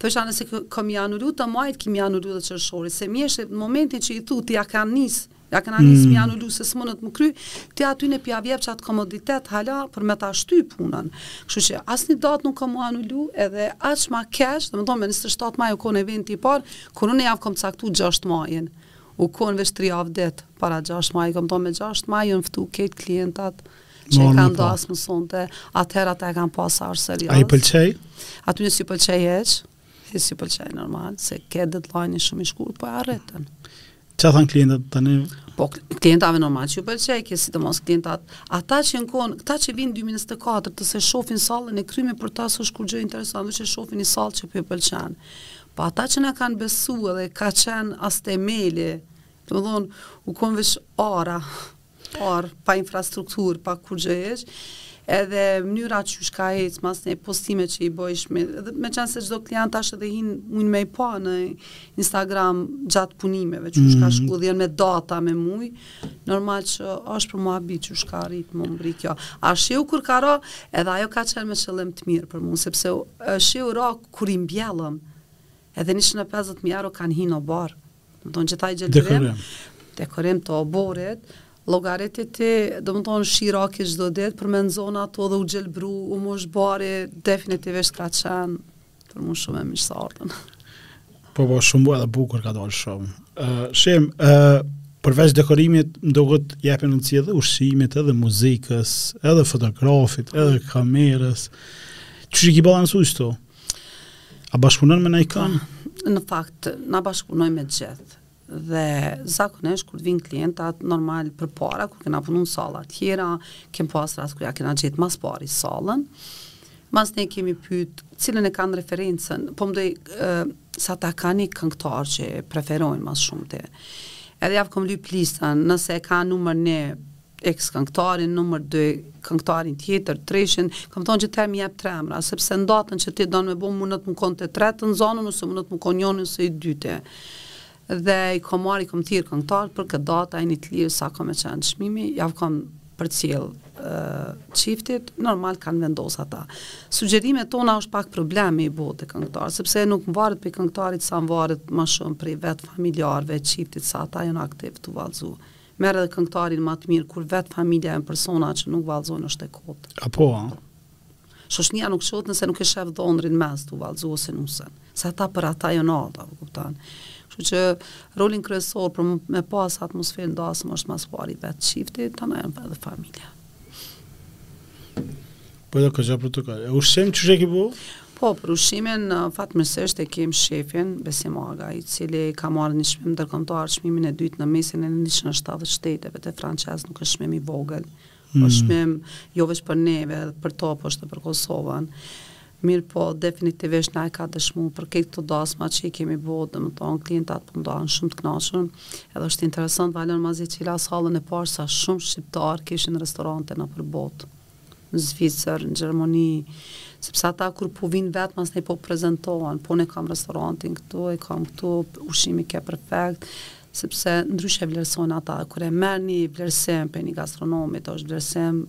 thosha nëse kam me i anulu të majit, ki me i anulu edhe qershorit, se mjeshtrit, në momentin që i thu, ti ja ke nisë, Ja kena nisë me ju lutë, se s'munet me u kry, ti aty po ia jep atë komoditet hala për me ta shty punën. Kështu që asnjë datë nuk kom anu lu edhe as ma veç, domethënë me njëzet e shtatë maj u kon eventi i parë, kur unë jav kom caktu gjashtë majin. U kon veç tri javë ditë, para gjashtë maj, kom thonë me gjashtë maj, unë ftu krejt klientat, që i kanë dasmë sonte, atëherë ata e kanë pa sa serioz. A i pëlqej? Aty nëse s'i pëlqej eqë, E s'i pëlqej normal, se ke deadline shumë i shkurt, po e arritëm. Çka thanë klientët tani? Po, klientave normal që ju pëlqej, sidomos klientat, ata që jon kon, këta që vinë 2024, se e shofin sallën e kryme, për ta s'është kurgjo interesant, që shofin ni sallë që po u pëlqen. Po ata që na kanë besu edhe ka qenë as temeli, domethonë, u kon veç ara, Por, pa infrastrukturë, pa kurgjo ish, edhe mënyra që si ka ecë masnej postime që i bojshme, edhe me qenë se çdo klient tash edhe hin mujnë me i pa në Instagram gjatë punimeve, qysh ka mm. shku edhe me data me muj, normal që është për me u habitë qysh ka arritë me mbrri kjo. A shiu kur ka ra, edhe ajo ka qenë me qëllim të mirë për mu, sepse shiu ra kur i mbjellëm, edhe 150.000 euro kanë hinë n'oborr, Domethënë gjithë dekorim. Dekorim të oborrit. Llogariti ti, domethonë, shi ra çdo ditë, për me na u zonë ato dhe u gjelbru, u mish bari, definitivisht ka qenë, për mu shumë e mirë Po, po, shumë mirë dhe bukur ka dalë shumë. Uh, Shem, uh, përveç dekorimit, mdohet m'i jep rëndësi edhe ushqimit, edhe muzikës, edhe fotografisë, edhe kamerës. Qysh i ki balansu kështu? A bashkëpunon me najkën? Ah, në fakt, na bashkëpunojmë me gjithë. Dhe zakonisht, kur të vinë klientat, normal përpara, kur kena punu në salla tjera, kem pas rast kur ia kena gjetë ma s'pari sallën, masnej kemi pytë, cilën e kanë preferencën, po mendoj, se ata kanë ni këngëtar që preferojnë ma s'shumti. Edhe jav kom lypë listën, nëse e ka numër një, iks këngëtarin numër 2, këngëtarin tjetër, treshin, kam thonë që ti me m'i jep tre emra, sepse në datën që ti don me bo, munet me konë të tretë të nxanun, ose munet me konë njëni ose i dyti. Dhe i kom marrë, i kom thirrë këngëtarë, për këtë datë, a jeni të lirë, sa ka me qenë çmimi, jav kom përcjellë uh, çiftit, normal kanë vendos ata. Sugjerime tona është pak problem m'i bo te këngëtarë, sepse nuk mvaret prej këngëtarit sa mvaret ma shumë prej vetë familjarëve, çiftit, sa ata jonë aktiv tu vallzu. Merr edhe këngëtarin ma të mirë kur vet familja jon persona që nuk vallzojnë është e kotë. A po, a? Shoqnia nuk çohet nëse nuk e shef dhondrin n'mes tu vallzu ose nusen. Se ata për ata jon ardhë, po kupton. Kështu që rolin kryesor për me pas atmosferë n'dasëm është ma s'pari vetë çifti, tani edhe familja. Po do kësa për të ka. E ushqim që qysh e ki bo? Po, për ushqimin, fatmërsisht e kem shefin, Besim Aga, i cili ka marrë një çmim ndërkombëtar, çmimin e dytë në mesin e në 170 shteteve të Frances, nuk është çmim i vogël, mm. është çmim jo veç për neve, për to, po është për Kosovën. Mirë po, definitivisht na e ka dëshmu për këtë këto dasma që i kemi bo, domethonë, klientat për po ndohen shumë të knaqshëm, edhe është interesant, Valon, masi qila salën e parë, sa shumë shqiptarë kishin restorante nëpër botë. në Zvicër, në Gjermani, sepse ata kur po vijnë vetë mas ne po prezantohen, po unë e kam restorantin këtu, e kam këtu, ushqimi ke perfekt, sepse ndryshe e vlerësojnë ata, kur e merr një vlerësim prej një gastronomi, është vlerësim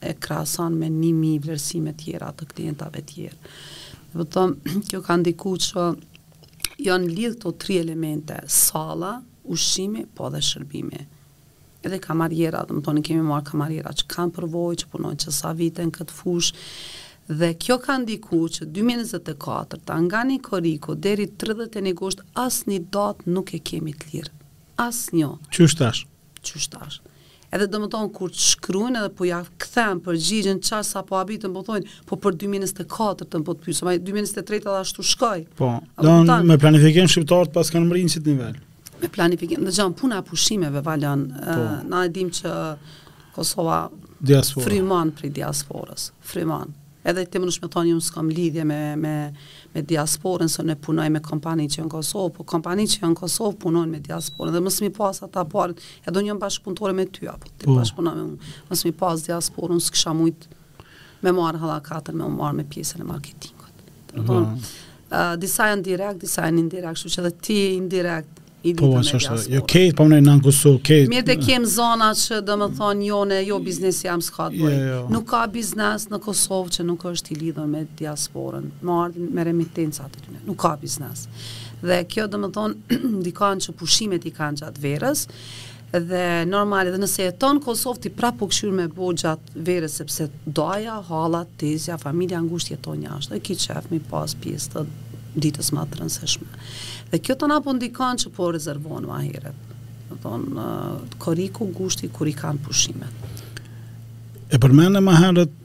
e krahason me 1000 vlerësime tjera të klientave tjerë. Domethonë, kjo ka ndikuar që janë lidh këto tri elemente, salla, ushqimi, po dhe shërbimi. Edhe kamariera, domethonë kemi marrë kamariera që kanë përvojë, që punojnë që sa vite në këtë fushë. Dhe kjo ka ndikuar që 2024-ta nga një korriku deri 31 gusht asnjë datë nuk e kemi të lirë. Asnjë. Qysh tash? Qysh tash? Edhe domethonë kur të shkruajnë edhe po ja kthejmë përgjigjen çfarë sa po habitën po thonë, po për 2024-tën po të pyes, më 2023 edhe ashtu shkoj. Po. Domethonë me planifikim shqiptarët pra s'kanë mrri n'qit nivel. me planifikim. Dëgjo, puna e pushimeve, Valon, po. na e dim që Kosova Diaspora. frymon prej diasporës, frymon. Edhe ti munesh me thonë, unë s'kam lidhje me, me, me diasporën, se unë punoj me kompani që janë Kosovë, po kompani që janë Kosovë punojnë me diasporën, edhe mos me i pas ata pare, s'do bojnë bashkëpunim me ty, apo ti po. bashkëpunon me mu, mos me pas diasporën, s'kësha mujtë, me marrë hala katër, me u marrë me pjesën e marketingut. Domethonë, mm -hmm. disa janë direkt, disa janë indirekt, kështu që edhe ti indirekt, i po, lidhë me diasporë. Jo, krejt, po më nëjë nënë kështu, krejt. Mirëpo ka persona që domethonë, jo, ne, jo, biznesi jem s'ka të bëjë. Jo, jo. Nuk ka biznes në Kosovë që nuk është i lidhun me diasporën, me ardhën, me remitancat e tyne, nuk ka biznes. Dhe kjo domethonë, ndikon që pushimet i kanë gjatë verës, Dhe normal edhe nëse jeton në Kosovë ti prap po kqyr me bo gjatë verës sepse daja, hala, tezja, familja e ngushtë jeton jashtë. E ki qef mi pas pjesë të ditës më të rëndësishme. Dhe kjo tana po ndikon që po rezervojnë ma herët. Domethonë, korriku gushti kur i kanë pushimet. E përmende ma herët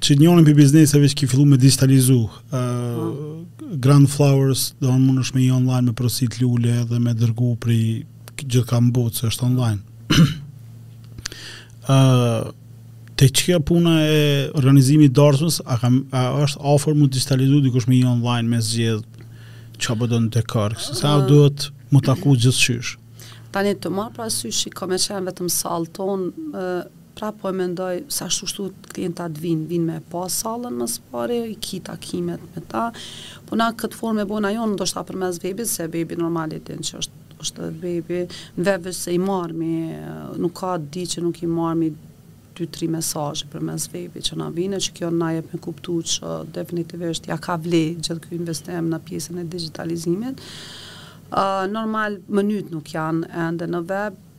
që njërën prej bizneseve që ki fillu me digitalizu. Uh, Grand Flowers, domethonë munesh me hi online me prosit lule dhe me dërgu për Gjithkah n'botë, se është online. uh, te qëka puna e organizimit dasmës, a, kam, a është afër m'u digitalizu dikush me hi online me zgjedh çka po don dekor, apo se sa uh, duhet m'u taku gjithqysh. Tani t'marrë parasysh që kemi qenë vetëm sallon, uh, Pra po e mendoj se ashtu kështu klientat vijnë, vijnë me pa sallën më së pari, i ki takimet me ta, po na këtë formë e bojna online, ndoshta përmes webit, se webi normal e din që është edhe webi, në web veç se i marrmi, nuk ka ditë që nuk i marrmi dy tri mesazhe përmes webit që na vijnë e që kjo na jep me kuptu që definitivisht ia ka vle gjithë ky investim në pjesën e digjitalizimit. Ë normal mënyt nuk janë ende në web,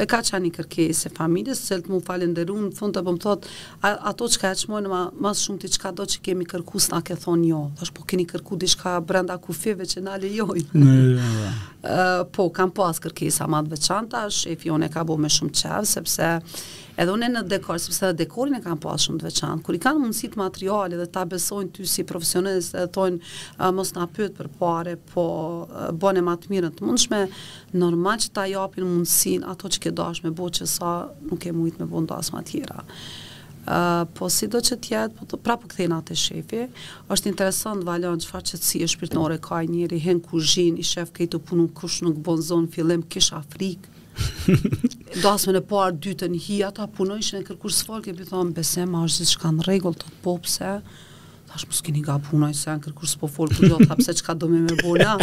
E ka qenë një kërkesë e familjes, të cilët mu falënderu në fund po më thotë, a, ato çka e çmojnë ma, mas shumti çkado që kemi kërku s'na ke thonë jo. Thash po keni kërku diçka brenda kufive që na lejojnë. Në, Ë, po, kam pas kërkesa ma të veçanta, shefi jonë e ka bo me shumë qef, sepse edhe unë në dekor, sepse edhe dekorin e kam pas shumë të veçantë. Kur i kanë mundësitë materiale dhe ta besojnë ty si profesionist, edhe thonë, "A, mos na pyet për pare, po ë, bëne ma të mirën të mundshme, Normal që ta japin mundësinë ato që ke dashtë me bo që sa nuk ke mujtë me bo n'dasma tjera. Po si do që të jetë, po prapë po kthehna te shefi, është interesant valon çfarë qetësie shpirtnore ka ai njeri, hin n'kuzhinë, i sheh krejt tu punu, kush nuk bon zo n'fillim, kisha frikë, dasmën e parë dytën hi, ata punojshin e kërkush s'folke, i thom, Besim, a është gjithçka në rregull, tha po pse, Thash mos keni gabu naj sen kërkush s'po fol kurgjo, tha pse çka do me me bo na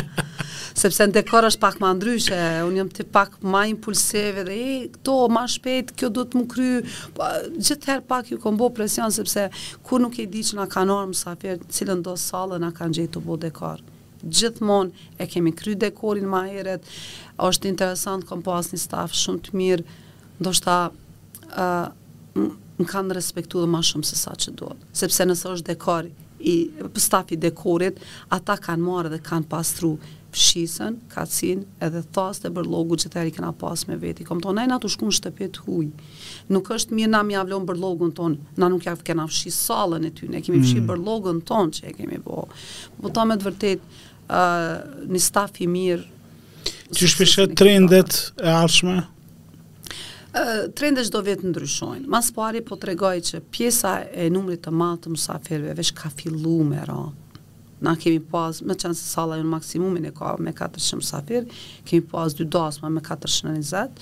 sepse në dekor është pak ma ndryshe unë jam pak ma impulsive dhe e këto ma shpejt kjo do me u kry pa, gjithë her pak ju kom bo presion sepse kur nuk e di që na kanë ardhë mysafirë cilëndo sallë na kanë gjetë tu bo dekor gjithmonë e kemi kry dekorin ma heret është interesant kom pas një staf shumë të mirë ndoshta ë më kanë respektu dhe ma shumë se sa që duhet. Sepse nëse është dekori stafi i dekorit, ata kanë marrë dhe kanë pastru fshisën, kacin, edhe thasët e bërllokut çdo heri kena pas me veti. Kom thonë, ne jena tu shku në shtëpi t'huj. Nuk është mirë na me jav lon bërllokun tonë, na nuk jav kena fshi sallën e ty, ne kemi fshi mm. bërllokun tonë që e kemi bo. Po pra me të vërtet, uh, një staf i mirë, Qysh po i sheh trendet e ardhshme? Trendet çdo vit ndryshojnë. Ma s'pari po tregoj që pjesa e numrit të madh të mysafirëve veç ka fillu me ra. Na kemi pas, meqenëse sala jonë maksimumin e ka me 400 mysafir, kemi pas dy dasma me 420,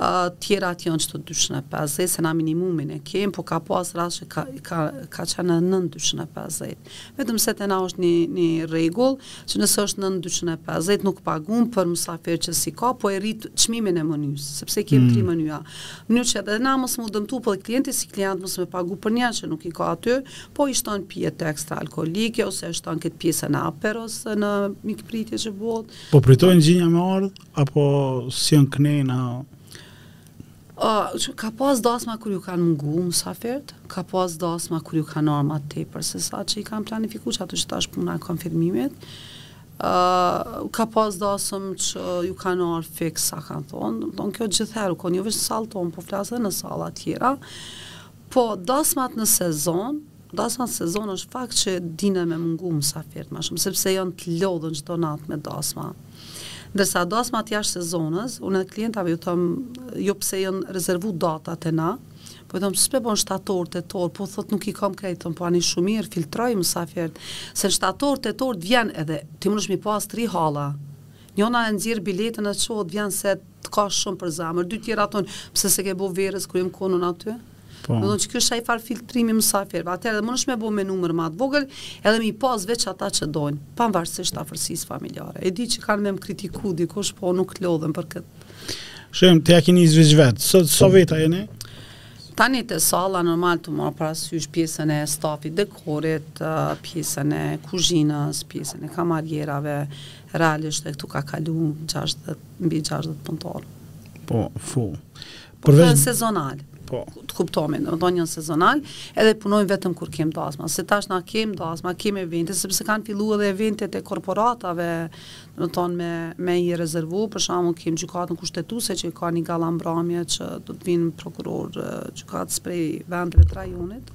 uh, tjerat janë qëto 250, se na minimumin e kemë, po ka pas raste që ka, ka, ka qenë nën 250. Vetëm se te na është një, një regull, që nëse është nën dyqind e pesëdhjetë nuk pagun për mysafir që s'i ka, po e rrit çmimin e mënysë, sepse i kem mm. tri menya. Mënyrë që edhe na mos me u dëmtu, po klienti si klient mos me pagu për një që nuk i ka aty, po i shton pijet ekstra alkoolike ose e shton këtë pjesën e aperos në mikpritje që bohet. Po pritojnë xhinja me ardh apo si janë knena Ka pas dasma kur ju kanë mungu musafirët, ka pas dasma kur ju kanë arë ma tepër se sa që i kanë planifiku që atë që tash puna e konfirmimit, ka pas dasëm që ju kanë arë fiks sa kanë thonë, domethonë kjo gjithherë u konë, jo veç në sallë tonë, po flas edhe në salla tjera, Po, dasmat në sezon, dasmat në sezon është fakt që dine me mungu mysafirët ma shumë, sepse janë të lodhën çdo natë me dasma. Ndërsa dasmat jashtë sezonës, unë e klientave ju thom, jo pse janë rezervu datat e na, Po i thomë, s'pe bon shtator, tetor, po thot nuk i kam krejt, thom, po ani shumë mirë, filtroj mysafirët, se në shtator, tetor, vjen edhe, ti munesh me i pas tri hala, njona e nxjerr biletën e çohet, vjen se Të ka shumë për zemër. Dy tjera thonë, pse s'e ke bo verës kur jem kon na aty? Po. Do të që ky është njëfar filtrimi mysafirëve, atëherë dhe munesh me bo me numër ma të vogël, edhe me i pas veç ata që dojnë, pavarësisht afërsisë familjare. E di që kanë me më kritiku, dikush po nuk lodhem për këtë. Shemë, t'ja keni zi veç vetë, sa, sa veta jeni? Tani te salla normal të marr parasysh pjesën e stafit dekorit, pjesën e kuzhinës, pjesën e kamarierave, pjesën e Realisht dhe këtu ka kalu gjashtëdhjetë, mbi gjashtëdhjetë punëtorë. Po, full. Po, Përveç... Përveç... sezonal. Po. Të kuptohemi, në, do jon sezonal, edhe punojnë vetëm kur kem dasma. Se tash na kem dasma, kem evente, sepse kanë fillu edhe eventet e korporatave, domethonë me, me i rezervu, për shembull kem gjykatën kushtetuse që ka një gala mbramje që do të vijnë prokurorë, gjykatës prej vendeve të rajonit.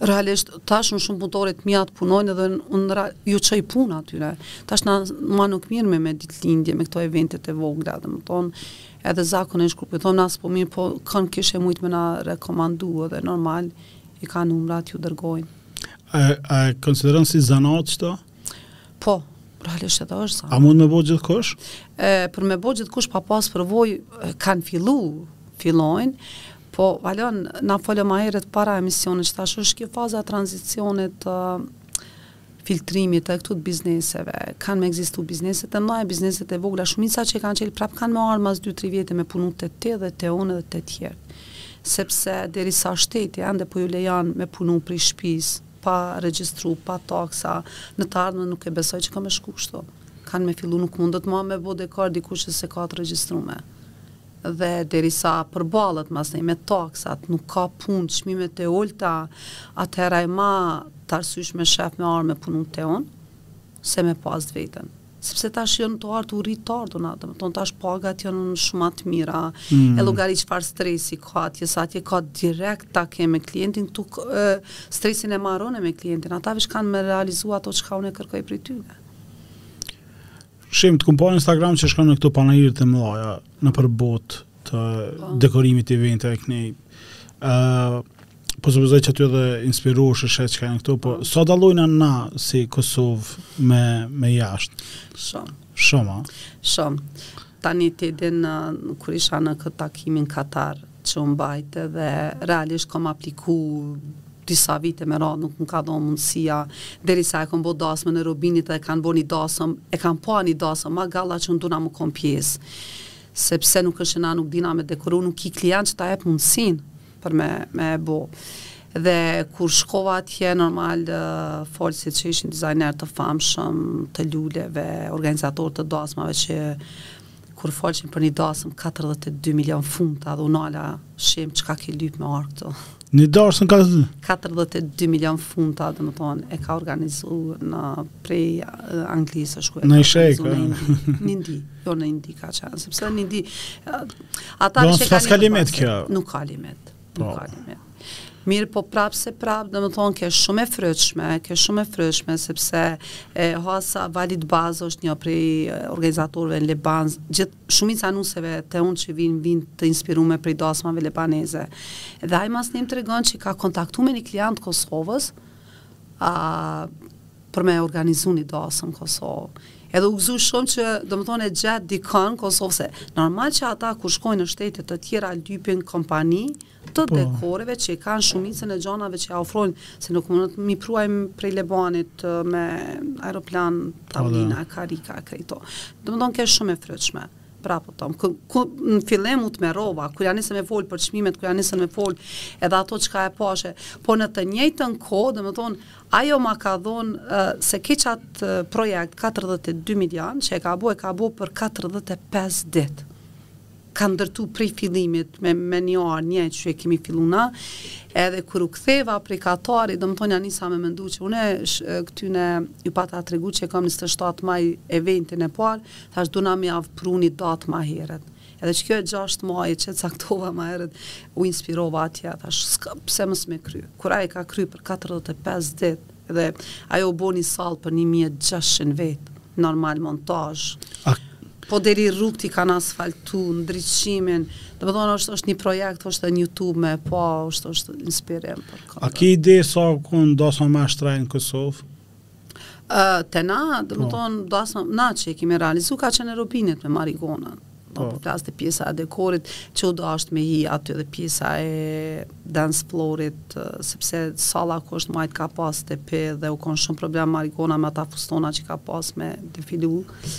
Realisht, tash unë shumë punëtorit të mi atje punojnë edhe unë ra, ju gjej punë atyre. Tash na, ma nuk mirrem me ditëlindje, me këto eventet e vogla, domethonë, edhe zakon e shkrujnë, thonë a s'po mirresh, po kon kishe mujt me na rekomandu edhe normal, i kam numrat ju dërgoj. A, e konsideron si zanat qëto? Po, realisht edhe është zanat. A mund me bo gjithë kush? E, për me bo gjithkush pa pas përvojë, kanë fillu, fillojnë, Po, Valon, na folëm ma herët para emisionit, që tash është kjo faza e tranzicionit e filtrimit të këtyne të bizneseve. Kanë me ekzistu bizneset e mëdha e bizneset e vogla, shumica që kanë çelë prapë kanë me ardhë mas 2-3 vjet me punu te ti dhe te unë dhe te tjertë. Sepse derisa shteti ende po ju lejon me punu prej shpisë, pa regjistru, pa taksa, në të ardhmen nuk e besoj që ka me shku kështu. Kanë me fillu nuk mundet ma me bo dekor dikush që s'e ka të regjistrume. Dhe derisa përballet masnej me taksat, nuk ka punë, çmimet e ulëta, atëherë ai ma t'arsyshme sheh me arë me punu te unë, se me pas të vetën. Sepse tash jonë të ardh, u rritë të ardhunat, thonë tash pagat jonë shumë ma të mira, mm. e llogarit çfarë stresi ka atje, se atje ka direkt ta ke me klientin, ti e, stresin e maron me klientin, ata veç kanë me realizu atë çka unë e kërkoj prej tyne. Shumë, të kom pa n' Instagram që shkon në këto panajirët e mëdhaja, nëpër botë të po. dekorimit eventeve, kështu. Uh, po supozoj që aty edhe inspirohesh, sheh çka n'këto, po, po. sa dallojmë na si Kosovë me, me jashtë? Shumë. Shumë, a? Shumë. Tani edhe në, kur isha në këtë takimin Katar, që u mbajt dhe realisht kom apliku disa vite me radhë nuk më ka dhënë mundësia derisa e kam bërë dasmën e Robinit dhe e kanë bërë një dasëm e kanë pa një dasëm ma galla që mujta me kon pjesë sepse nuk është që na nuk dim me dekoru nuk ki klient që ta jep mundësin për me, me e bo dhe kur shkova atje normal folësit që ishin dizajner të famshëm të luleve, organizator të dasmave që Kur folshin për një dasëm katërdhjetë e dy milion funta dhe unë thashë çka ke lyp me ardh këtu. Një dasëm katërdhjetë e dy milion funta domethonë e ka organizu një prej Anglisë është ku e ka organizu në Indi. Në Indi, jo në Indi ka qenë, sepse në Indi... Ata në që ka një... Nuk ka limit. Po. Mirë po prapë se prapë, domethonë, ke shumë e frytshme, ke shumë e frytshme, sepse e, Hasa Valit Bazë është një prej organizatorëve në Liban, gjithë shumica e nuseve te unë që vinë, vinë të inspirume prej dasmave libaneze. Dhe ai masnej më tregon që ka kontaktu me një klient të Kosovës, a, për me organizu një dasëm në Kosovë. Edhe u gëzu shumë që, domethonë, e gjeti dikën n'Kosovë, se normal që ata kur shkojnë në shtete të tjera lypin kompani të po. dekoreve që i kanë shumicën e gjonave që ja ofrojnë, se nuk mundet me i pru prej Lebanit me aeroplan, po, tavlina, karika, krejt. Domethonë, ke shumë e frytshme prapë po thom. Edhe pse në fillim u tmerrova, kur ja nisën me fol për çmimet, kur ja nisën me fol edhe ato çka e pashë, po në të njëjtën kohë, domethënë, Ajo ma ka dhon se qat projekt katërdhjetë e dy milion që e ka bo e ka bo për katërdhjetë e pesë ditë ka ndërtu prej fillimit me, me një arë, njejt qysh e kemi fillu na, edhe kur u ktheva prej Katari, domethonë ja nisa me mendu që une këtyne ju pata tregu që e kam 27 maj eventin e parë, thash du na me jav pru ni datë ma heret. Edhe qekjo e gjashtë majit që caktova ma herët, u inspirova atje, thash, s'ka pse mos me kry. Kur ai e ka kry për 45 dit, dhe ajo u bo një salë për 1600 vet, normal montazh. A... Po deri rrugët i kanë asfaltu, ndriçimin, domethonë është, është një projekt, është në Youtube me, po, është, është inspirim. Për A ki ide sa ka kon dasma ma e shtrejtë n'Kosovë? Uh, te na, domethonë, dasma që e kemi realizu, ka qenë në Robinit me Marigonën. Po, komplet pjesa e dekorit që u dashtë me hi aty dhe pjesa e dance floorit, sepse sala ku është majtë ka pas tepih dhe u konë shumë problem Marigona me ata fustona që ka pas me defilu. Uh,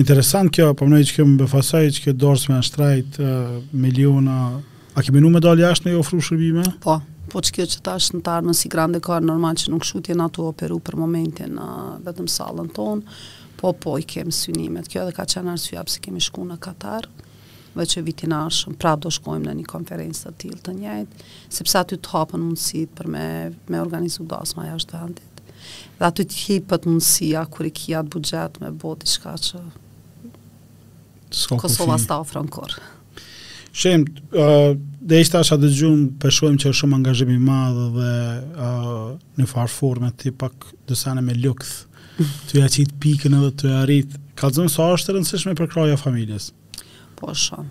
Interesant kjo, po menoj çka më befasoi, që kjo dasme ashtu,, miliona, a ke menu me dalë jashtë me i ofru shërbime? Po, po që kjo që tash ndërmarrje si grande ka, normal që nuk shutje na tu operu për momentin vetëm në sallën tonë, po po i kemë synimet, kjo edhe ka qenë arsyja pse kemi shku në Katar, Dhe që vitin e ardhshëm, prapë do shkojmë në një konferencë të tillë të njëjtë, sepse aty të hapen mundësit për me, me organizu dasma jashtë vendit. Dhe aty të jepet mundësia kur e ki atë buxhet me bo diçka që Kosova s'ta ofron kurrë. Shumë, uh, dhe ishte asha dhe gjumë, po shohim që është shumë angazhim i madh dhe uh, në njëfarë forme, ti pak dësane me lukthë, tu ia qitë pikën edhe tu e rritë. Kallzom sa është e rëndësishme përkrahja e familjes? Po, shumë.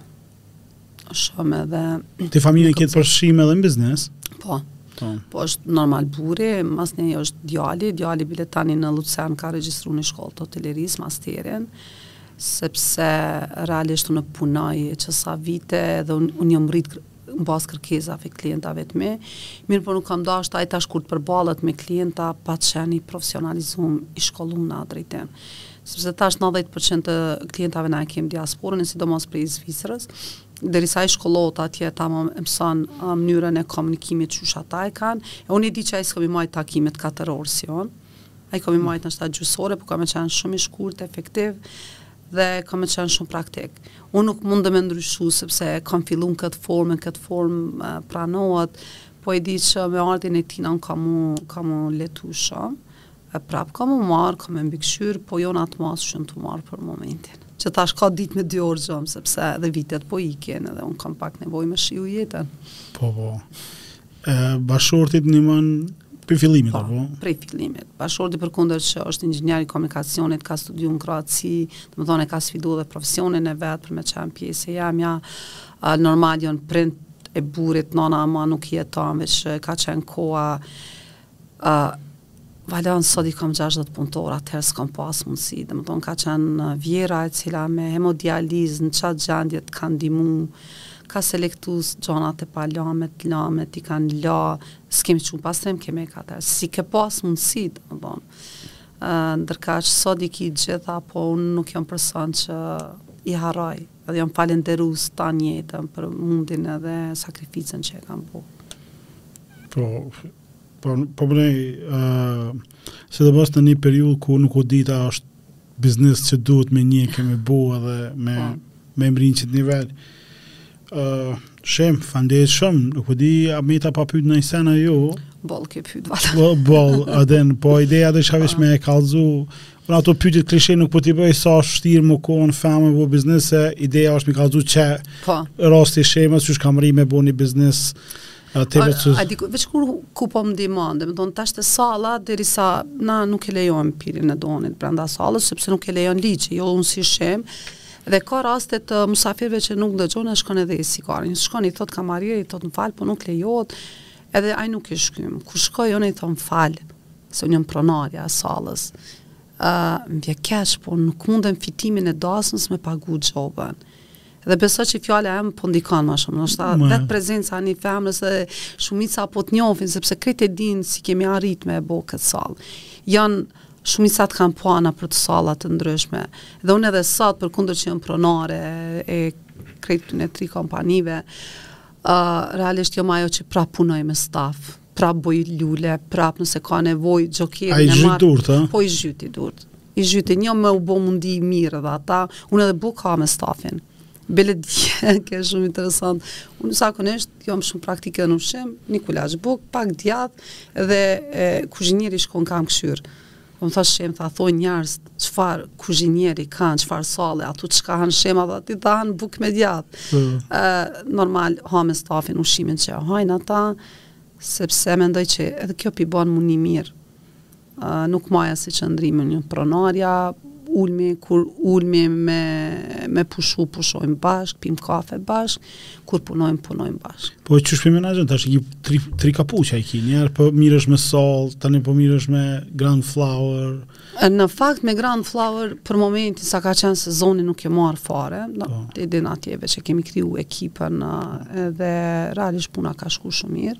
Shumë edhe... Ti familjen e ke të përfshime edhe në biznes? Po. Po, po është normal burri, masnej është djali, djali bile tani në Lucern ka regjistru në shkollë të hotelerisë, masterin, sepse realisht unë punoj që sa vite dhe unë, unë jom rritë në bazë kërkesave klientave të mi, mirëpo nuk kam dashtë ai tash kur të përballet me klienta pa qenë i profesionalizum, i shkollum në atë drejtim. Sepse tash 90% të klientave na e kemë diasporën, e sidomos prej Zvicrës, derisa ai shkollohet atje, tamam mëson mënyrën e komunikimit qysh ata e kanë, e unë e di që ai s'ka me i majtë takimet 4 orë si unë, ai ka me i majtë ndoshta gjys ore, po ka me qenë shumë i shkurt, efektiv, dhe ka me qenë shumë praktik. Unë nuk mundem me ndryshu, sepse kam fillun këtë formë, këtë formë pranohet, po e di që me ardhjen e tina unë kam m'u, kam m'u lehtësu shumë, e prapë kam m'u marrë, kam me mbikëqyrë, po jo në atë masë që jom tu u marrë për momentin. Që tash ka ditë me dy orë gjumë, sepse edhe vitet po ikin, edhe unë kam pak nevoj me shiju jetën. Po, po. E, bashkëshorti me ty prej fillimit, po, apo? Prej fillimit. Bashkëshorti përkundër që është inxhinier i komunikacionit, ka studiu në Kroaci, domethonë e ka sfidu dhe profesionin e vet për me qenë pjesë, e familja normal, janë prindt e burrit, nana ma nuk jeton, veç ka qenë koha, Valon, sot i kam 60 punëtorë, atëherë s'kam pas mundësi, domethonë ka qenë vjehrra e cila me hemodializ në qatë gjendje të ka ndihmu, ka selektu gjonat e pa lamet, lamet i kanë la, s'kemi çu në pastrim kimik atëherë, s'i ke pas mundësi, domethonë. Ndërkaq sot i ki gjitha, po unë nuk jam person që i harroj, dhe jam falënderuse tan jetën për mundin edhe sakrificën që e kan bo. Po, po, po bëni, uh, se edhe bash në një periud ku nuk u dit a është biznes që duhet me nji ekip me bo edhe me, po. me mrin qët nivel. Uh, Shem, faleminderit shumë, nuk e di, a met pa pyt naj sen a jo. Boll ke pyt, valla. Boll, boll, a de, po ideja deshta veç, po. me e kalzu, Po ato pytje klishe nuk po t'i bëj sa është shtirë me kon femën n'biznes, se ideja është me kallzu që po. rasti i Shemës qysh ka mrri me bo një biznes Atë me thanë. A di veç kur ku po më ndihmon, do të thotë tash te salla derisa na nuk e lejojmë pirjen e duhanit brenda sallës sepse nuk e lejon ligji, jo unë si Shema. Dhe ka raste të musafirëve që nuk dëgjon e shkon e dhez cigaren. Shkon i thot kamarieri, i thot më fal, po nuk lejohet. Edhe ai nuk e shkym. Kur shkoj unë i thom më fal, se unë jam pronarja e sallës. Ë, uh, më vjen keq, po nuk mundem fitimin e dasmës me pagu gjobën. Dhe beso që fjala jeme po ndikon më shumë. Ndoshta vetë prezenca e një femrës dhe shumica po t'njohin, sepse krejt e dinë si kemi arrit me e bo këtë sallë. Ja shumica t'kanë pa nëpër salla të ndryshme. Dhe unë edhe sot, përkundër që jom pronare e krejt tri kompanive, uh, realisht jom ajo që prap punoj me staf prap boj lule, prap nëse ka nevoj, xhogerin e marë. A i zhyt durt, a? Po, i zhyti durt. I zhyti, njo me u bo me u ndi mirë edhe ata, unë edhe bukë ha me stafin. Bile dje, ke shumë interesant. Unë zakonisht, jam shumë praktike edhe në ushqim, një kullaç bukë, pak djath, dhe e, kuzhinjeri shkon ka m'kqyr. Po m'tha, Shemë, tha, thojnë njerëzit çfarë kuzhinieri kanë, çfarë salle, a di çka han Shema, ti tu hangër bukë me djath. Mm. Uh, normal ha me stafin ushqimin që hajnë ata, sepse mendoj që edhe kjo p'i bon me u ndi mirë. Uh, nuk maj asi qëndrim si pronarja, ulmi, kur ulmi me, me pushu, pushojmë bashkë, pim kafe bashkë, Kur punojmë, punojmë bashkë. Po e qysh p'e menaxhon, tash i ki tri, tri kapuqa i ki, njiher po mirësh me sallë, tani po mirësh me grand flower. Në fakt me grand flower, për momentin sa ka qenë sezoni nuk jam marrë fare, n'. Po. Te e dina atje veç që kemi kriju ekipën edhe realisht puna ka shku shumë mirë.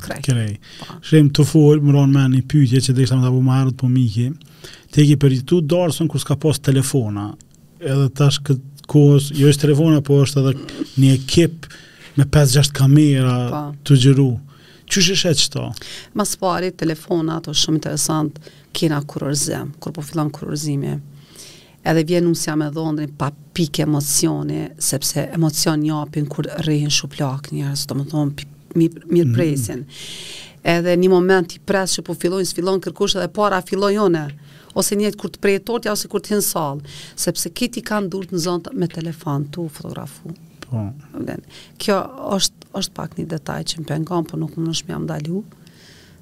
Krejt. Krejt. Po. Shem tu fol, m'ra n'men nji pytje që deshta me ta bo ma herët, po miki, ti e ki përjetu darsmën kur s'ka pas telefona, edhe tash këtë kohës, jo veç telefona, po është edhe një ekip me 5-6 kamera po. Po. tu xhiru. Qysh është qëtash? Ma s'pari, telefonat është shumë interesant, kena kurorzim, kur po fillon kurorzimi. Edhe vjen nusja me dhondrin pa pikë emocioni, sepse emocion japin kur rrihin shuplak njerëz, domethënë pi- mi- mirë presin. Edhe një moment i pres që po fillojnë, s'fillon kërkush edhe e para filloj unë. Ose njëjtë kur të prehet tortja ose kur të hin n'sallë, sepse krejt i kanë durt e zonta me telefon tu fotografu. Po. Vlen. Kjo është është pak një detaj që më pengon, po nuk muj me i ndalu.